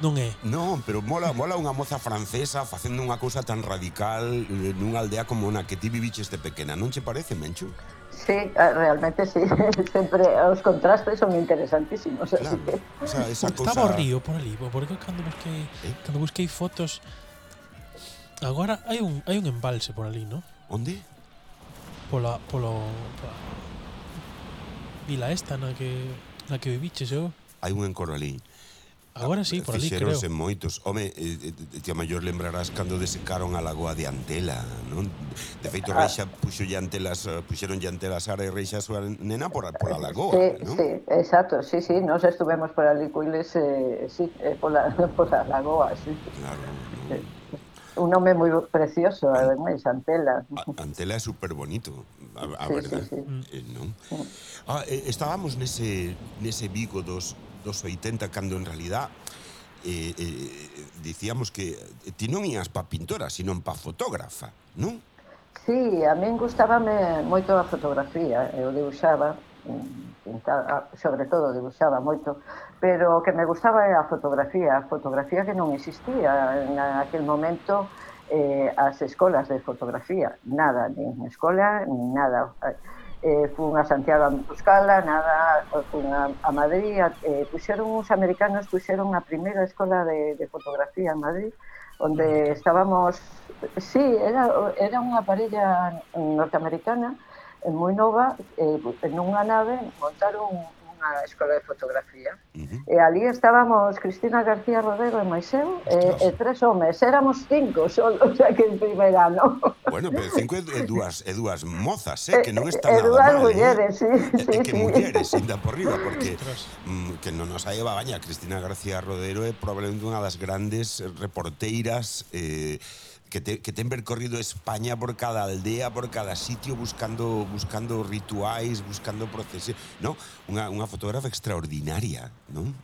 non é?
Non, pero mola, mola unha moza francesa facendo unha cousa tan radical eh, nunha aldea como na que ti viviches de pequena. Non che parece, Menchu?
Sí, eh, realmente sí. Sempre os contrastes son interesantísimos. Claro. Así que...
o sea, esa cosa...
Estaba o río por ali, porque cando busquei, eh? cando busquei fotos... Agora hai un, hai un embalse por ali, non?
Onde?
Pola, polo, pola vila esta na que, na que viviches eu.
Hai un en Coralín.
Agora sí, por ali, creo.
Fixeronse moitos. Home, eh, eh, ti a maior lembrarás cando desecaron a lagoa de Antela, non? De feito,
ah.
Reixa puxo antelas, eh, puxeron antelas Sara e Reixa a súa nena por, a, por a lagoa,
sí,
non?
Sí, exacto, sí, sí, nos estuvemos por ali cuiles, eh, sí, eh, por, la, por a lagoa, sí.
Claro, non?
Un nome moi precioso, ademais, Antela.
A, Antela é super bonito, a, a
sí,
verdad,
sí, sí.
Eh, non? Sí. Ah, eh, estábamos nese, nese Vigo dos dos 80 cando en realidad eh, eh, dicíamos que ti non ías pa pintora, sino pa fotógrafa, non?
Sí, a min gustábame moito a fotografía, eu dibuixaba, mm, pintaba, ah, sobre todo dibuixaba moito, pero o que me gustaba era a fotografía, a fotografía que non existía en aquel momento eh, as escolas de fotografía, nada, nin escola, nin nada. Eh, eh, fun a Santiago a buscala, nada, fun a, a Madrid, a, eh, puxeron uns americanos, puxeron a primeira escola de, de fotografía en Madrid, onde estábamos, sí, era, era unha parella norteamericana, eh, moi nova, eh, en unha nave montaron na Escola de Fotografía.
Uh -huh.
E ali estábamos Cristina García Rodero e Moiseu e, e tres homes. Éramos cinco solo, o sea, que en primer ano.
Bueno, pero cinco e, dúas, e dúas mozas, eh, eh que non eh, está
e, eh,
nada
dúas
mal.
mulleres,
eh?
sí, sí,
e, que
sí.
mulleres, ainda por riba, porque mm, que non nos hai baña. Cristina García Rodero é probablemente unha das grandes reporteiras eh, que, te, que ten percorrido España por cada aldea, por cada sitio, buscando, buscando rituais, buscando procesos. No, unha, unha fotógrafa extraordinaria, non?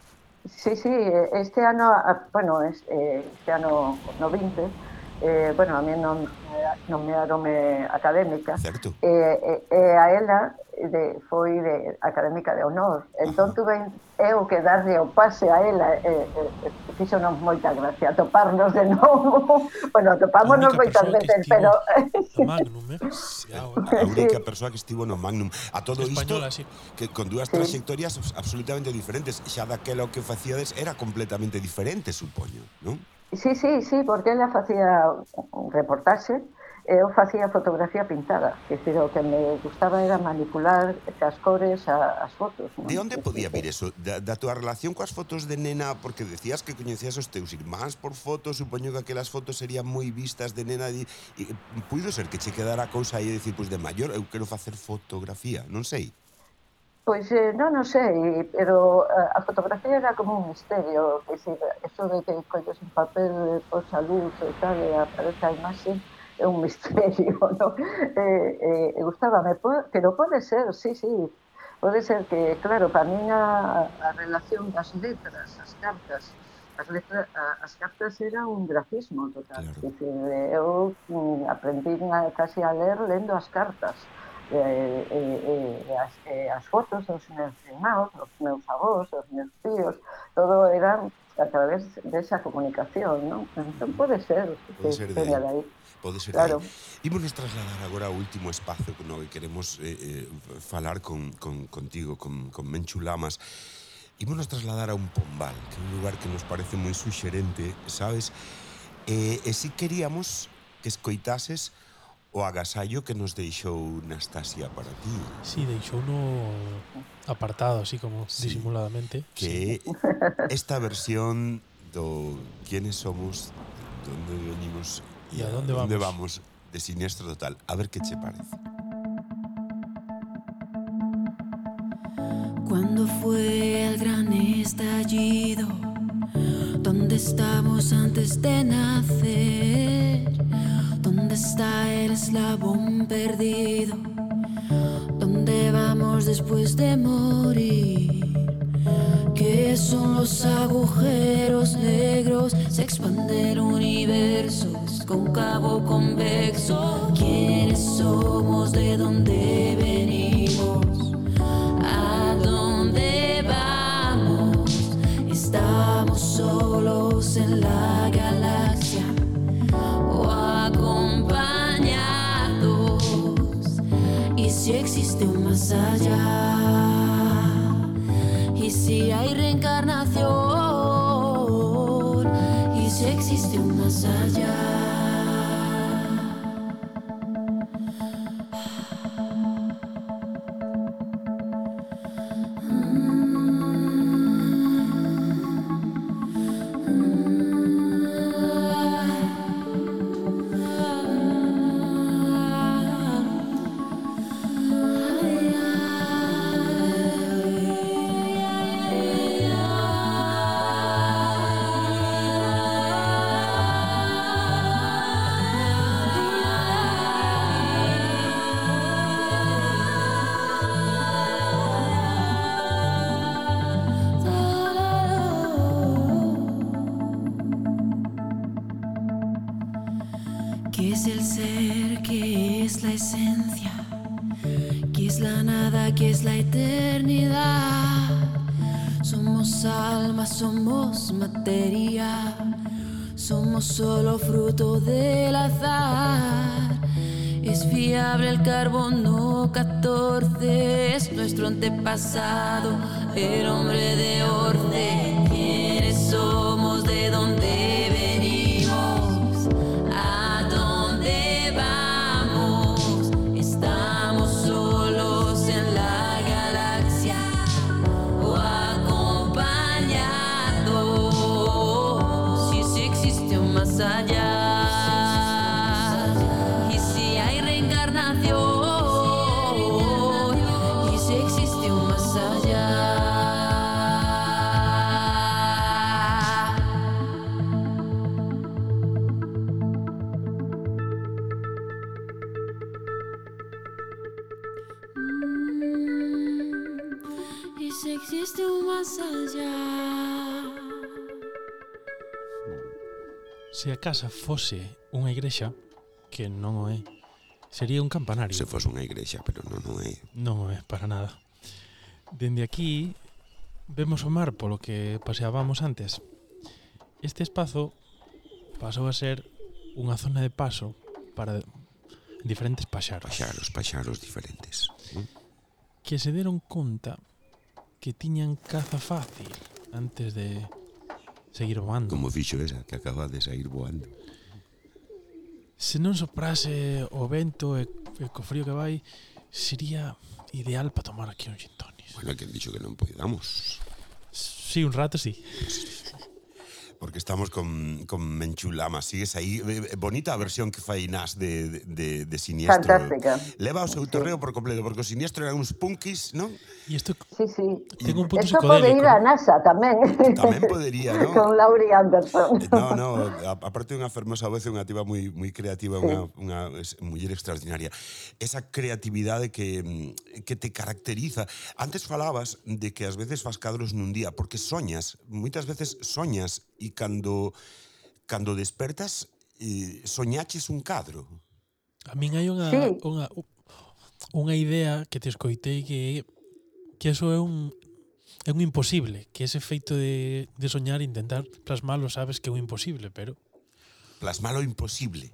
Sí, sí, este ano, ah, bueno, eh, este ano no 20, eh, bueno, a mí non, non me arome académica,
certo.
e, eh, e, eh, e eh, a ela de, foi de académica de honor. Entón tuve eu que darlle o pase a ela e, e, e fixonos moita gracia toparnos de novo. bueno,
atopámonos
moitas veces, pero...
no Magnum, eh?
A única sí. persoa que estivo no Magnum. A todo
Española, isto, sí.
que con dúas
sí.
trayectorias absolutamente diferentes. Xa daquela o que facíades era completamente diferente, supoño, non?
Sí, sí, sí, porque ela facía un reportaxe e eh, eu facía fotografía pintada. Que decir, o que me gustaba era manipular as cores a, as fotos. Non?
De onde podía vir eso? Da, da túa relación coas fotos de nena? Porque decías que coñecías os teus irmáns por fotos, supoño que aquelas fotos serían moi vistas de nena. E, e, puido ser que che quedara a cousa aí e dicir, pois de maior, eu eh, quero facer fotografía, non sei.
Pois eh, non, non sei, pero a, a fotografía era como un misterio, que se, eso de que colles un papel, pois a luz e tal, e aparece a imaxe, é un misterio, non? Eh, eh, gustábame, pero pode ser, sí, sí, pode ser que, claro, para min a, a relación das letras, as cartas, as, letras, a, as cartas era un grafismo total,
claro.
Decir, eu mm, aprendí casi a ler lendo as cartas, eh, eh, eh, as, eh, as fotos dos meus irmãos, dos meus avós, dos meus tíos, todo eran a través desa comunicación, non? Entón pode ser,
pode ser que
teña
aí. Pode ser
claro.
Imos trasladar agora ao último espazo no que queremos eh, eh, falar con, con, contigo, con, con Menchu Lamas. Imos trasladar a un pombal, que é un lugar que nos parece moi suxerente, sabes? Eh, e si queríamos que escoitases o agasallo que nos deixou Nastasia para ti,
Sí, deixou no apartado, así como
Sí.
disimuladamente.
que é esta versión do quiénes somos, donde venimos
E a dónde vamos.
vamos de Siniestro Total. A ver que che parece.
Cuando fue el gran estallido, ¿dónde estamos antes de nacer? ¿Dónde está el eslabón perdido? ¿Dónde vamos después de morir? ¿Qué son los agujeros negros? Se expande el universo, es cóncavo convexo. ¿Quiénes somos? ¿De dónde venimos? ¿A dónde vamos? Estamos solos en la más allá? ¿Y si hay pasado, era hombre a
casa fose unha igrexa, que non o é, sería un campanario.
Se fose unha igrexa, pero non o é.
Non o é, para nada. Dende aquí vemos o mar polo que paseábamos antes. Este espazo pasou a ser unha zona de paso para diferentes paxaros.
Paxaros, paxaros diferentes. ¿no?
Que se deron conta que tiñan caza fácil antes de Seguir voando.
Como fixo esa, que acaba de sair voando.
Se non soprase o vento e, e co frío que vai, sería ideal para tomar aquí un gin tonis.
Bueno, que dixo que non podamos.
Sí, un rato sí
porque estamos con, con Menchulama. Sigues aí, eh, eh, bonita a versión que fai Nas de, de, de Siniestro.
Fantástica.
Leva o seu torreo sí. por completo, porque o Siniestro eran uns punkis, non?
E isto
sí, sí.
ten un punto
Esto pode ir a NASA tamén.
Tamén podería, non?
con Laurie Anderson.
Eh, no, no, aparte unha fermosa voz, unha tiba moi moi creativa, sí. unha, unha muller extraordinaria. Esa creatividade que, mm, que te caracteriza. Antes falabas de que ás veces fas cadros nun día, porque soñas, moitas veces soñas e cando cando despertas e soñaches un cadro.
A min hai unha
sí.
unha unha idea que te escoitei que que eso é un é un imposible, que ese feito de de soñar intentar plasmalo, sabes que é un imposible, pero
plasmalo imposible.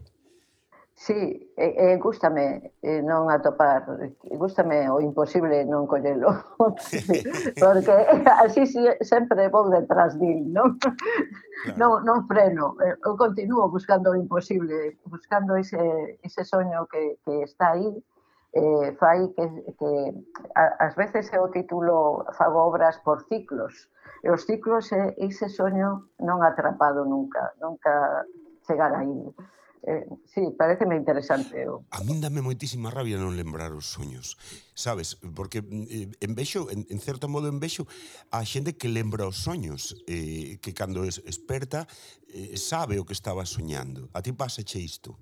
Sí, e, e gústame non atopar, gústame o imposible non collelo, porque así sempre vou detrás dil, non? Claro. Non, non freno, eu continuo buscando o imposible, buscando ese, ese soño que, que está aí, eh, fai que, que a, as veces é o título fago obras por ciclos, e os ciclos é ese soño non atrapado nunca, nunca chegar aí eh, sí, pareceme interesante. O...
A min dame moitísima rabia non lembrar os soños, sabes? Porque eh, en vexo, en, en certo modo en vexo, a xente que lembra os soños, eh, que cando es experta eh, sabe o que estaba soñando. A ti pasache isto?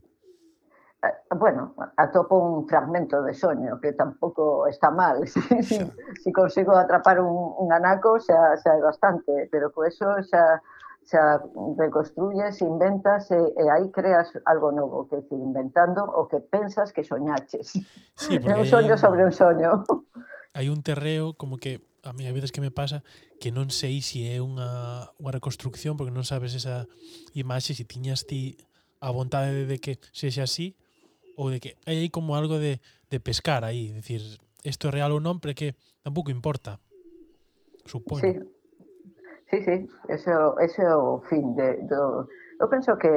Eh, bueno, atopo un fragmento de soño que tampouco está mal. Si, si, si consigo atrapar un, un anaco xa, xa é bastante, pero co eso xa xa reconstruyes, inventas e, e aí creas algo novo, que decir, inventando o que pensas que soñaches.
Sí,
é un soño sobre un soño.
Hai un terreo como que a mí a veces que me pasa que non sei se si é unha, unha reconstrucción porque non sabes esa imaxe se tiñas ti a vontade de que sexa así ou de que hai aí como algo de, de pescar aí, decir, isto é real ou non, pero que tampouco importa. Supoño.
Sí. Sí, sí, eso, eso é o fin de, do... Eu penso que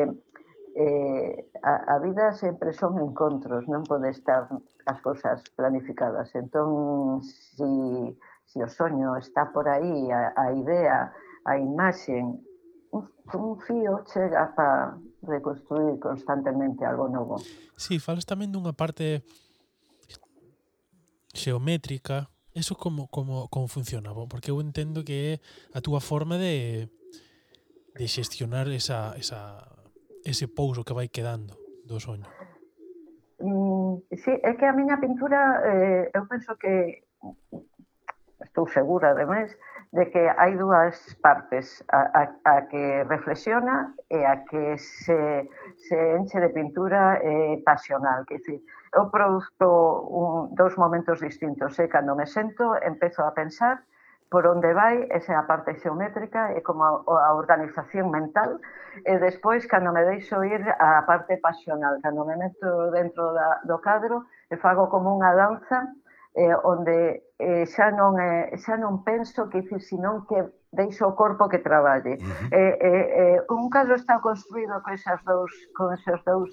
eh, a, a vida sempre son encontros, non pode estar as cousas planificadas. Entón, si, si o soño está por aí, a, a idea, a imaxen, un, un fío chega para reconstruir constantemente algo novo.
Sí, falas tamén dunha parte xeométrica Eso como, como, como funciona? Porque eu entendo que é a túa forma de, de xestionar esa, esa, ese pouso que vai quedando do soño.
Mm, sí, é que a miña pintura, eh, eu penso que estou segura, ademais, máis, de que hai dúas partes, a, a, a que reflexiona e a que se, se enche de pintura eh, pasional. Que dicir, eu produzo un, dous momentos distintos. Eh? Cando me sento, empezo a pensar por onde vai, esa é a parte xeométrica é como a, a organización mental, e despois, cando me deixo ir a parte pasional, cando me meto dentro da, do cadro, e fago como unha danza, eh, onde eh, xa non eh, xa non penso que dicir senón que deixo o corpo que traballe. Uh -huh. eh, eh, eh, un cadro está construído con esas dous con esos dous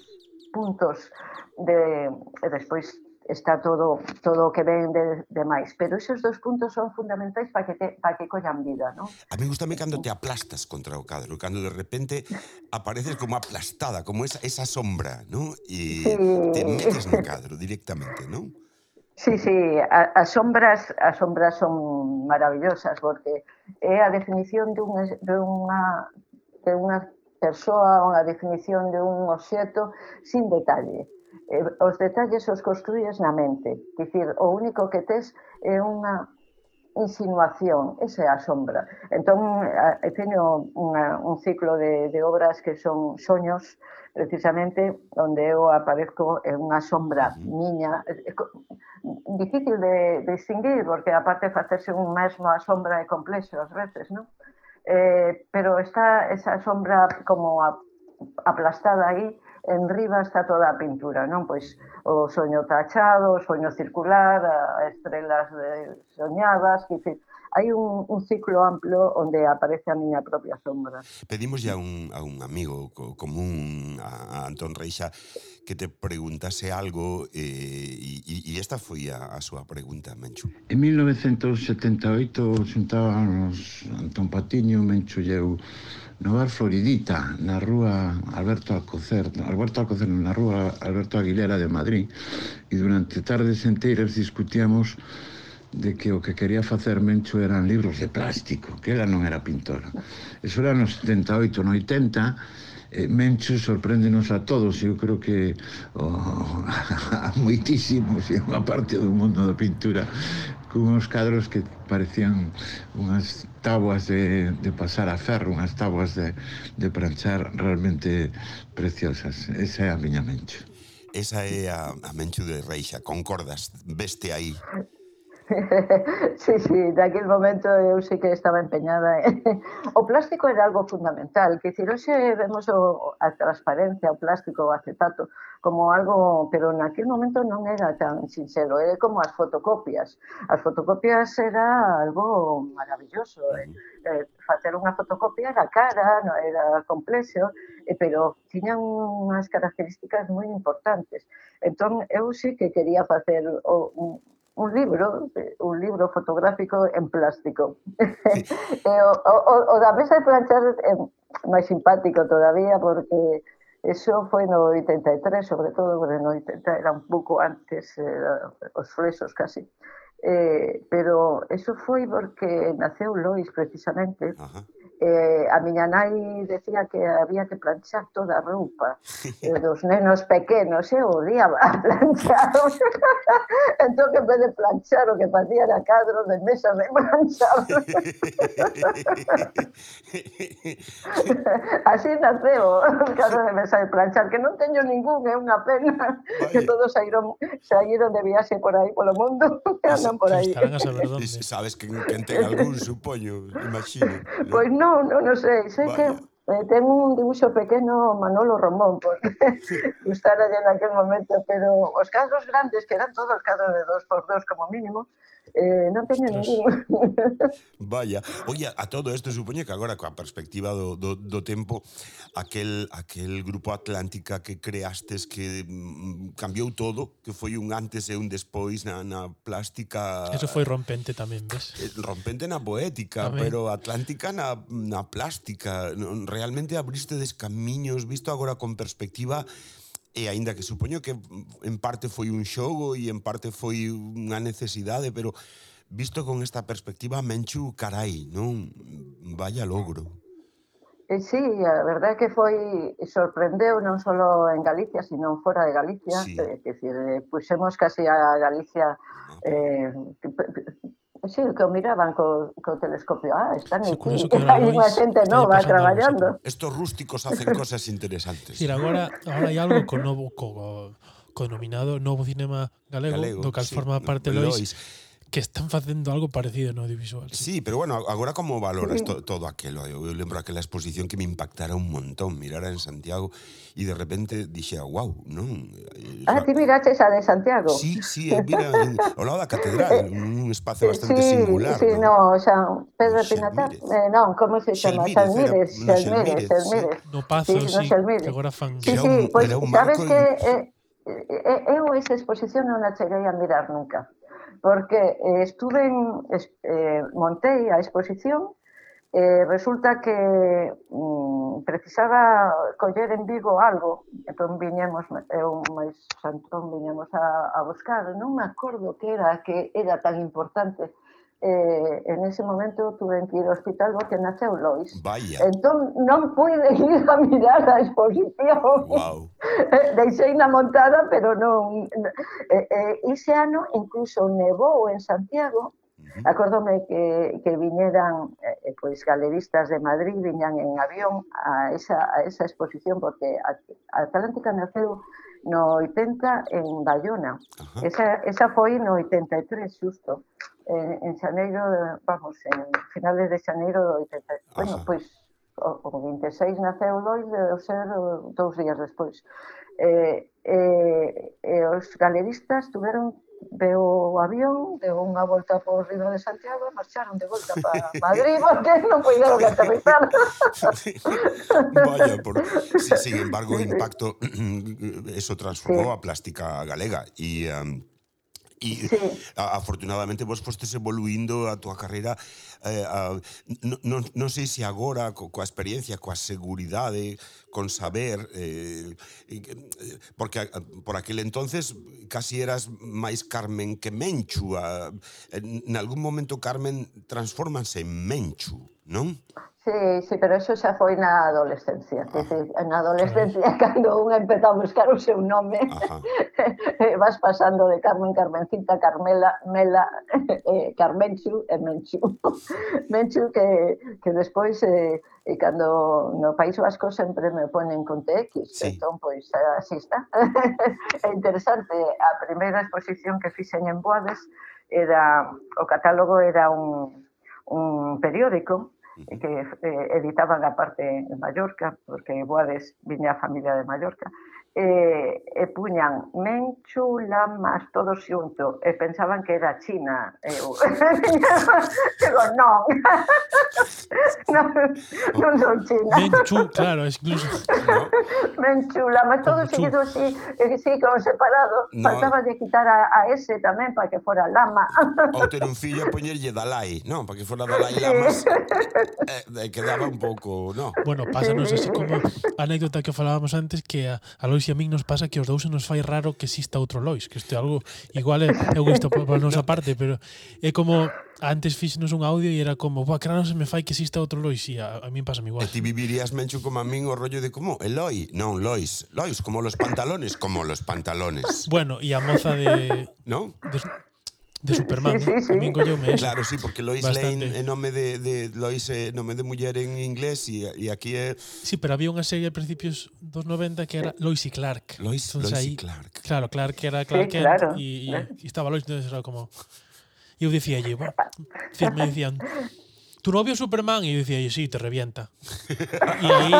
puntos de e despois está todo todo o que ven de, de máis, pero esos dos puntos son fundamentais para que te, para que collan vida, ¿no?
A mí gustame cando te aplastas contra o cadro, cando de repente apareces como aplastada, como esa esa sombra, ¿no? E sí. te metes no cadro directamente, ¿no?
Sí, sí, as sombras, as sombras son maravillosas porque é a definición dunha, unha de unha persoa, unha definición de un obxeto sin detalle. Eh, os detalles os construíes na mente. Dicir, o único que tes é unha insinuación, esa é a sombra. Entón, teño unha, un ciclo de, de obras que son soños, precisamente, onde eu aparezco en unha sombra miña, difícil de, de distinguir, porque aparte facerse un mesmo a sombra é complexo ás veces, non? Eh, pero está esa sombra como aplastada aí, en riba está toda a pintura, non? Pois o soño tachado, o soño circular, a estrelas de, soñadas, que dicir, hai un, un ciclo amplo onde aparece a miña propia sombra.
Pedimos ya un, a un amigo común, a Antón Reixa, que te preguntase algo e, e, e esta foi a, a súa pregunta, Menchu.
En 1978 xuntábamos Antón Patiño, Menchu e eu no bar Floridita, na rúa Alberto Alcocer, Alberto Alcocer, na rúa Alberto Aguilera de Madrid, e durante tardes enteiras discutíamos de que o que quería facer Mencho eran libros de plástico, que ela non era pintora. Eso era nos 78, no 80, eh, Menchu sorpréndenos a todos, eu creo que oh, a moitísimos e unha parte do mundo da pintura con uns cadros que parecían unhas tabuas de, de pasar a ferro, unhas tabuas de, de pranchar realmente preciosas. Esa é a miña Menchu.
Esa é a, a Menchu de Reixa, concordas, veste aí.
sí, sí, daquel momento eu sei que estaba empeñada. o plástico era algo fundamental, que dicir, hoxe vemos o, a transparencia, o plástico, o acetato, como algo, pero naquel momento non era tan sincero, era como as fotocopias. As fotocopias era algo maravilloso, eh? eh facer unha fotocopia era cara, non era complexo, eh, pero tiña unhas características moi importantes. Entón, eu sí que quería facer o, un, un libro, eh, un libro fotográfico en plástico. Sí. e eh, o, o, o da mesa de planchar eh, é máis simpático todavía porque eso foi no 83, sobre todo, porque no 80 era un pouco antes eh, os flesos casi. Eh, pero eso foi porque naceu Lois precisamente. Ajá eh, a miña nai decía que había que planchar toda a roupa. E dos nenos pequenos eu día odiaba planchar. Entón que en vez de planchar o que facía era cadro de mesa de planchar. Así naceu o cadro de mesa de planchar que non teño ningún, é eh, unha pena Vaya. que todos saíron, saíron de viaxe por aí polo mundo andan por aí.
sabes que, que ten algún, supoño imagino
pois pues non Non, non, non sei, sei Vaya. que eh, ten un dibuixo pequeno Manolo Romón, porque sí. gustara en aquel momento, pero os cadros grandes, que eran todos cadros de dos por dos como mínimo, eh, non teño ningún.
Vaya, oye, a todo esto supoño que agora coa perspectiva do, do, do tempo aquel aquel grupo Atlántica que creastes que mm, cambiou todo, que foi un antes e un despois na, na plástica.
Eso foi rompente tamén, ves?
Eh, rompente na poética, tamén. pero Atlántica na, na plástica. Realmente abriste descamiños, visto agora con perspectiva E aínda que supoño que mm, en parte foi un xogo e en parte foi unha necesidade, pero visto con esta perspectiva, Menchu, carai, non? Vaya logro.
Eh, sí, a verdade é que foi sorprendeu non só en Galicia, sino fora de Galicia, sí. Eh, que, que decir, eh, puxemos casi a Galicia ah, eh, Sí, que miraban co, co telescopio. Ah, están sí, aquí. Hai unha xente nova traballando.
Estos rústicos hacen cosas interesantes.
Sí, agora, agora hai algo co novo co, co nominado Novo Cinema Galego, Galego do cal sí. forma parte Lois. Lois que están facendo algo parecido no audiovisual.
Sí, sí pero bueno, agora como valoras to, todo aquilo? Eu, eu lembro aquela exposición que me impactara un montón, mirara en Santiago e de repente dixe, wow, non...
Ah, ti ah, miraste esa de Santiago?
Sí, sí, eh, mira, en, ao lado da catedral, un espacio bastante
sí,
singular.
Sí, no, no xa, Pedro Pinatar, eh, non, como se chama? Xalmírez, Xalmírez, Xalmírez.
No Pazo, sí, sí, que agora fan...
Sí, sí, pues, sabes que... Eh, eu esa exposición non a cheguei a mirar nunca porque eh, estuve en, eh, montei a exposición eh, resulta que mm, precisaba coller en Vigo algo, entón viñemos, eu máis Santón viñemos a, a buscar, non me acordo que era, que era tan importante, eh, en ese momento tuve que ir ao hospital porque naceu Lois.
Vaya.
Entón non pude ir a mirar a exposición.
Wow.
Deixei na montada, pero non... Eh, eh, ese ano incluso nevou en Santiago, Uh -huh. Que, que viñeran eh, pois galeristas de Madrid viñan en avión a esa, a esa exposición porque a Atlántica naceu no 80 en Bayona. Uh -huh. Esa, esa foi no 83 xusto en, en xaneiro, vamos, en finales de xaneiro do 80. Ajá. Bueno, pois, o, o 26 naceu Lois e o ser dous días despois. Eh, eh, e os galeristas tuveron veo o avión, deu unha volta por Río de Santiago e marcharon de volta para Madrid porque non cuidaron que aterrizar.
Vaya, por... sí, sin embargo, o impacto eso transformou sí. a plástica galega e um, E sí. a, afortunadamente vos fostes evoluindo a túa carreira eh, a, non, non, non sei se agora co, coa experiencia, coa seguridade con saber eh, eh, porque a, por aquel entonces casi eras máis Carmen que Menchu a, en, en algún momento Carmen transformase en Menchu non?
Sí, sí, pero eso xa foi na adolescencia. Ah, sí, na adolescencia, cando unha empezou a buscar o seu nome, vas pasando de Carmen, Carmencita, Carmela, Mela, eh, Carmenchu e Menchu. Menchu que, que despois, eh, eh e cando no País Vasco sempre me ponen con TX, sí. entón, pois, así está. é interesante, a primeira exposición que fixen en Boades, era, o catálogo era un, un periódico que eh, editaban a parte en Mallorca, porque Boades viña a familia de Mallorca, e, e puñan Menchulamas todos xunto e pensaban que era China. Eu digo, non. non, non son China.
Menchu, claro, incluso. No.
Menchulamas todo seguido así, eh, sí, como separado. No. Faltaba de quitar a, a ese tamén para que fora lama.
Ou ter un fillo poñerlle Dalai, non, para que fora Dalai Lamas. Sí. Eh, eh, quedaba un pouco, non.
Bueno, pásanos así como anécdota que falábamos antes que a, a Lois Lois e a min nos pasa que os dous se nos fai raro que exista outro Lois, que isto é algo igual é, é isto por nosa parte, pero é como antes fixenos un audio e era como, "Buah, claro, se me fai que exista outro Lois", e a, a min pasa igual.
E ti vivirías mencho como a min o rollo de como Eloi, non Lois, Lois como los pantalones, como los pantalones.
Bueno, e a moza de
¿No?
De, de Superman. Sí, ¿eh? sí, sí. Tamén colleume
eso. Claro, sí, porque Lois Bastante. Eh, Lane é nome de, de Lois é nome de muller en inglés e, e aquí é...
Sí, pero había unha serie a principios dos 90 que era Lois y Clark.
Lois, entonces, Lois ahí, y Clark.
Claro, Clark era Clark sí, Kent claro. y, y, y estaba Lois, entonces era como... E eu dicía allí, bueno, me decían, tu novio Superman e eu dicía, sí, te revienta. e aí,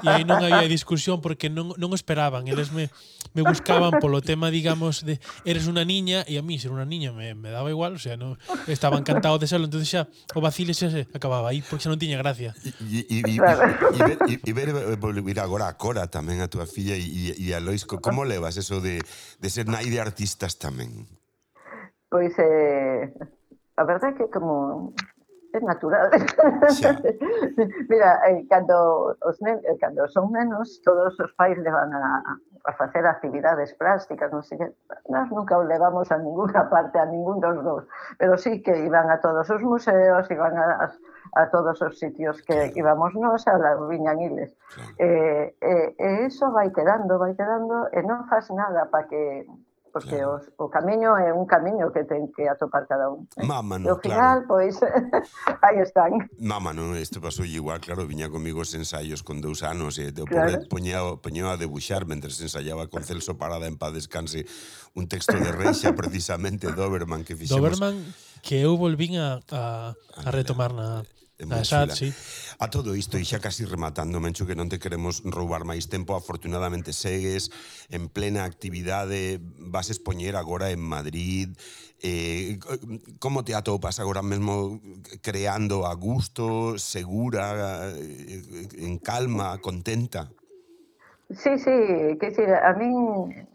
e aí non había discusión porque non, non esperaban, eles me, me buscaban polo tema, digamos, de eres unha niña e a mí ser unha niña me, me daba igual, o sea, non, estaba encantado de serlo, entonces xa o vacile xa se acababa aí porque xa non tiña gracia.
E ver, e ver eh, volver agora a Cora tamén a túa filla e, e a Lois, como levas eso de, de ser nai de artistas tamén?
Pois, eh, a verdade é que como é natural. Mira, eh, cando, os nen, eh, cando son menos, todos os pais levan a, a facer actividades plásticas, non sei que, nós nunca o levamos a ninguna parte, a ningún dos dous, pero sí que iban a todos os museos, iban a, a todos os sitios que claro. íbamos nós, a las viñaniles. Claro. Eh, eh, e iso vai quedando, vai quedando, eh, e non faz nada para que porque claro. o, o camiño é un camiño que ten que atopar cada un.
Mámano,
e ao final,
claro.
pois, aí están.
Mámano, isto pasou igual, claro, viña comigo os ensaios con dous anos, e o claro. poñeo poñía, poñía a debuxar mentre se ensaiaba con Celso Parada en paz descanse un texto de Reixa precisamente Doberman que fixemos.
Doberman que eu volvín a, a, a retomar na Exacto, sí.
A todo isto, e xa casi rematando, Mencho, que non te queremos roubar máis tempo, afortunadamente segues en plena actividade, vas expoñer agora en Madrid, eh, como te atopas agora mesmo creando a gusto, segura, eh, en calma, contenta?
Sí, sí, que decir, a min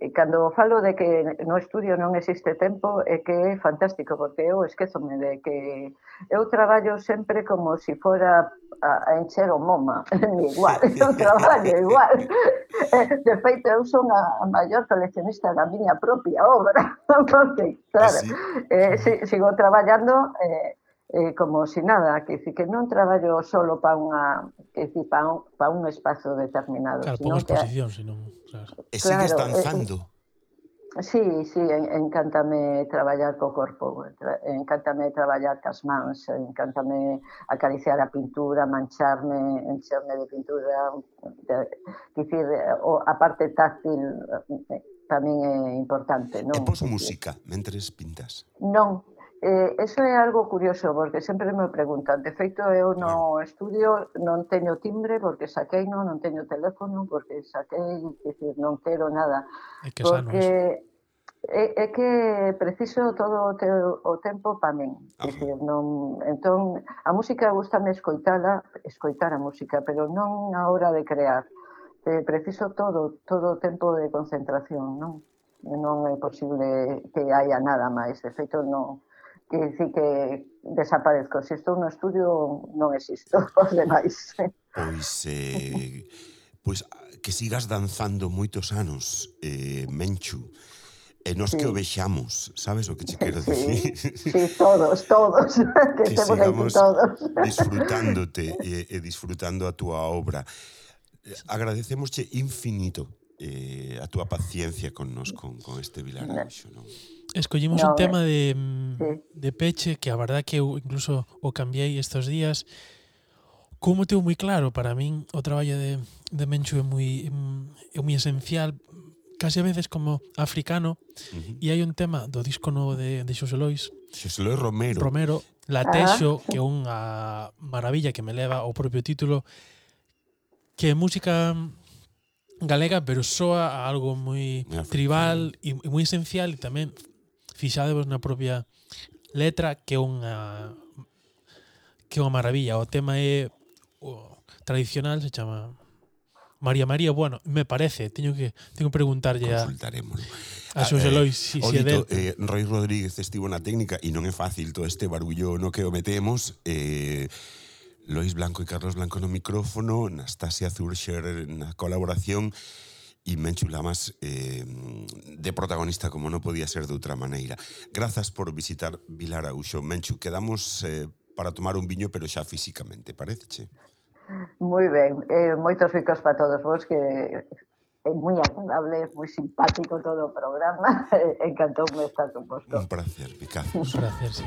Eh, cando falo de que no estudio non existe tempo é que é fantástico porque eu esquezome de que eu traballo sempre como se si fora a, a encher o moma. Igual, eu traballo igual. Eh, de feito eu son a, a maior coleccionista da miña propia obra. Porque claro, ah, eh, sigo traballando eh, eh, como se si nada, que dicir que non traballo solo para unha que dicir, para un, pa un espazo determinado,
claro,
sino
exposición, que sino,
claro. E sigues danzando.
Eh, Sí, sí, encántame traballar co corpo, encántame traballar cas mans, encántame acariciar a pintura, mancharme, encherme de pintura, de, dicir, o a parte táctil eh, tamén é importante, non?
E pos música mentres pintas?
Non, Eh, eso é algo curioso, porque sempre me preguntan. De feito, eu no estudio non teño timbre, porque saquei non, non teño teléfono, porque saquei, decir, non quero nada.
É que
porque é, é que preciso todo o, te, o tempo para min. Dicir, non, entón, a música gustame escoitala, escoitar a música, pero non a hora de crear. Eh, preciso todo, todo o tempo de concentración, non? Non é posible que haya nada máis. De feito, non, que dicir que desaparezco. Se estou no estudio, non existo, os demais.
Pois, eh, pois que sigas danzando moitos anos, eh, Menchu, e nos sí. que o vexamos, sabes o que te quero dicir?
Sí, sí todos, todos, que, que sigamos todos.
disfrutándote e, e disfrutando a túa obra. Agradecemosche infinito eh, a túa paciencia con nos, con, con este Vilar Anxo, non?
Escollimos no, un tema de, mm, sí. de peche que a verdad que eu incluso o cambiei estes días. Como teu moi claro, para min o traballo de, de Menchu é moi, mm, é moi esencial, casi a veces como africano, uh -huh. e hai un tema do disco novo de, de Xosé Lois.
Xosé Lois Romero.
Romero, Latexo, ah. que é unha maravilla que me leva ao propio título, que é música mm, galega, pero soa a algo moi tribal e moi esencial e tamén fixadevos na propia letra que é unha que é unha maravilla. O tema é o, tradicional, se chama María María, bueno, me parece, teño que teño que preguntarlle a a Xosé eh, Lois si, si é del.
Eh, Roy Rodríguez estivo na técnica e non é fácil todo este barullo no que o metemos. Eh, Lois Blanco e Carlos Blanco no micrófono, Anastasia Zurcher na colaboración. Menchu Lamas eh, de protagonista como non podía ser de outra maneira. Grazas por visitar Vilar Auxo. Menchu, quedamos eh, para tomar un viño, pero xa físicamente, pareceche?
Moi ben, eh, moitos ricos para todos vos que é moi agradable, moi simpático todo o programa. Encantoume estar con vos.
Un placer, Picazo.
Un placer, sí.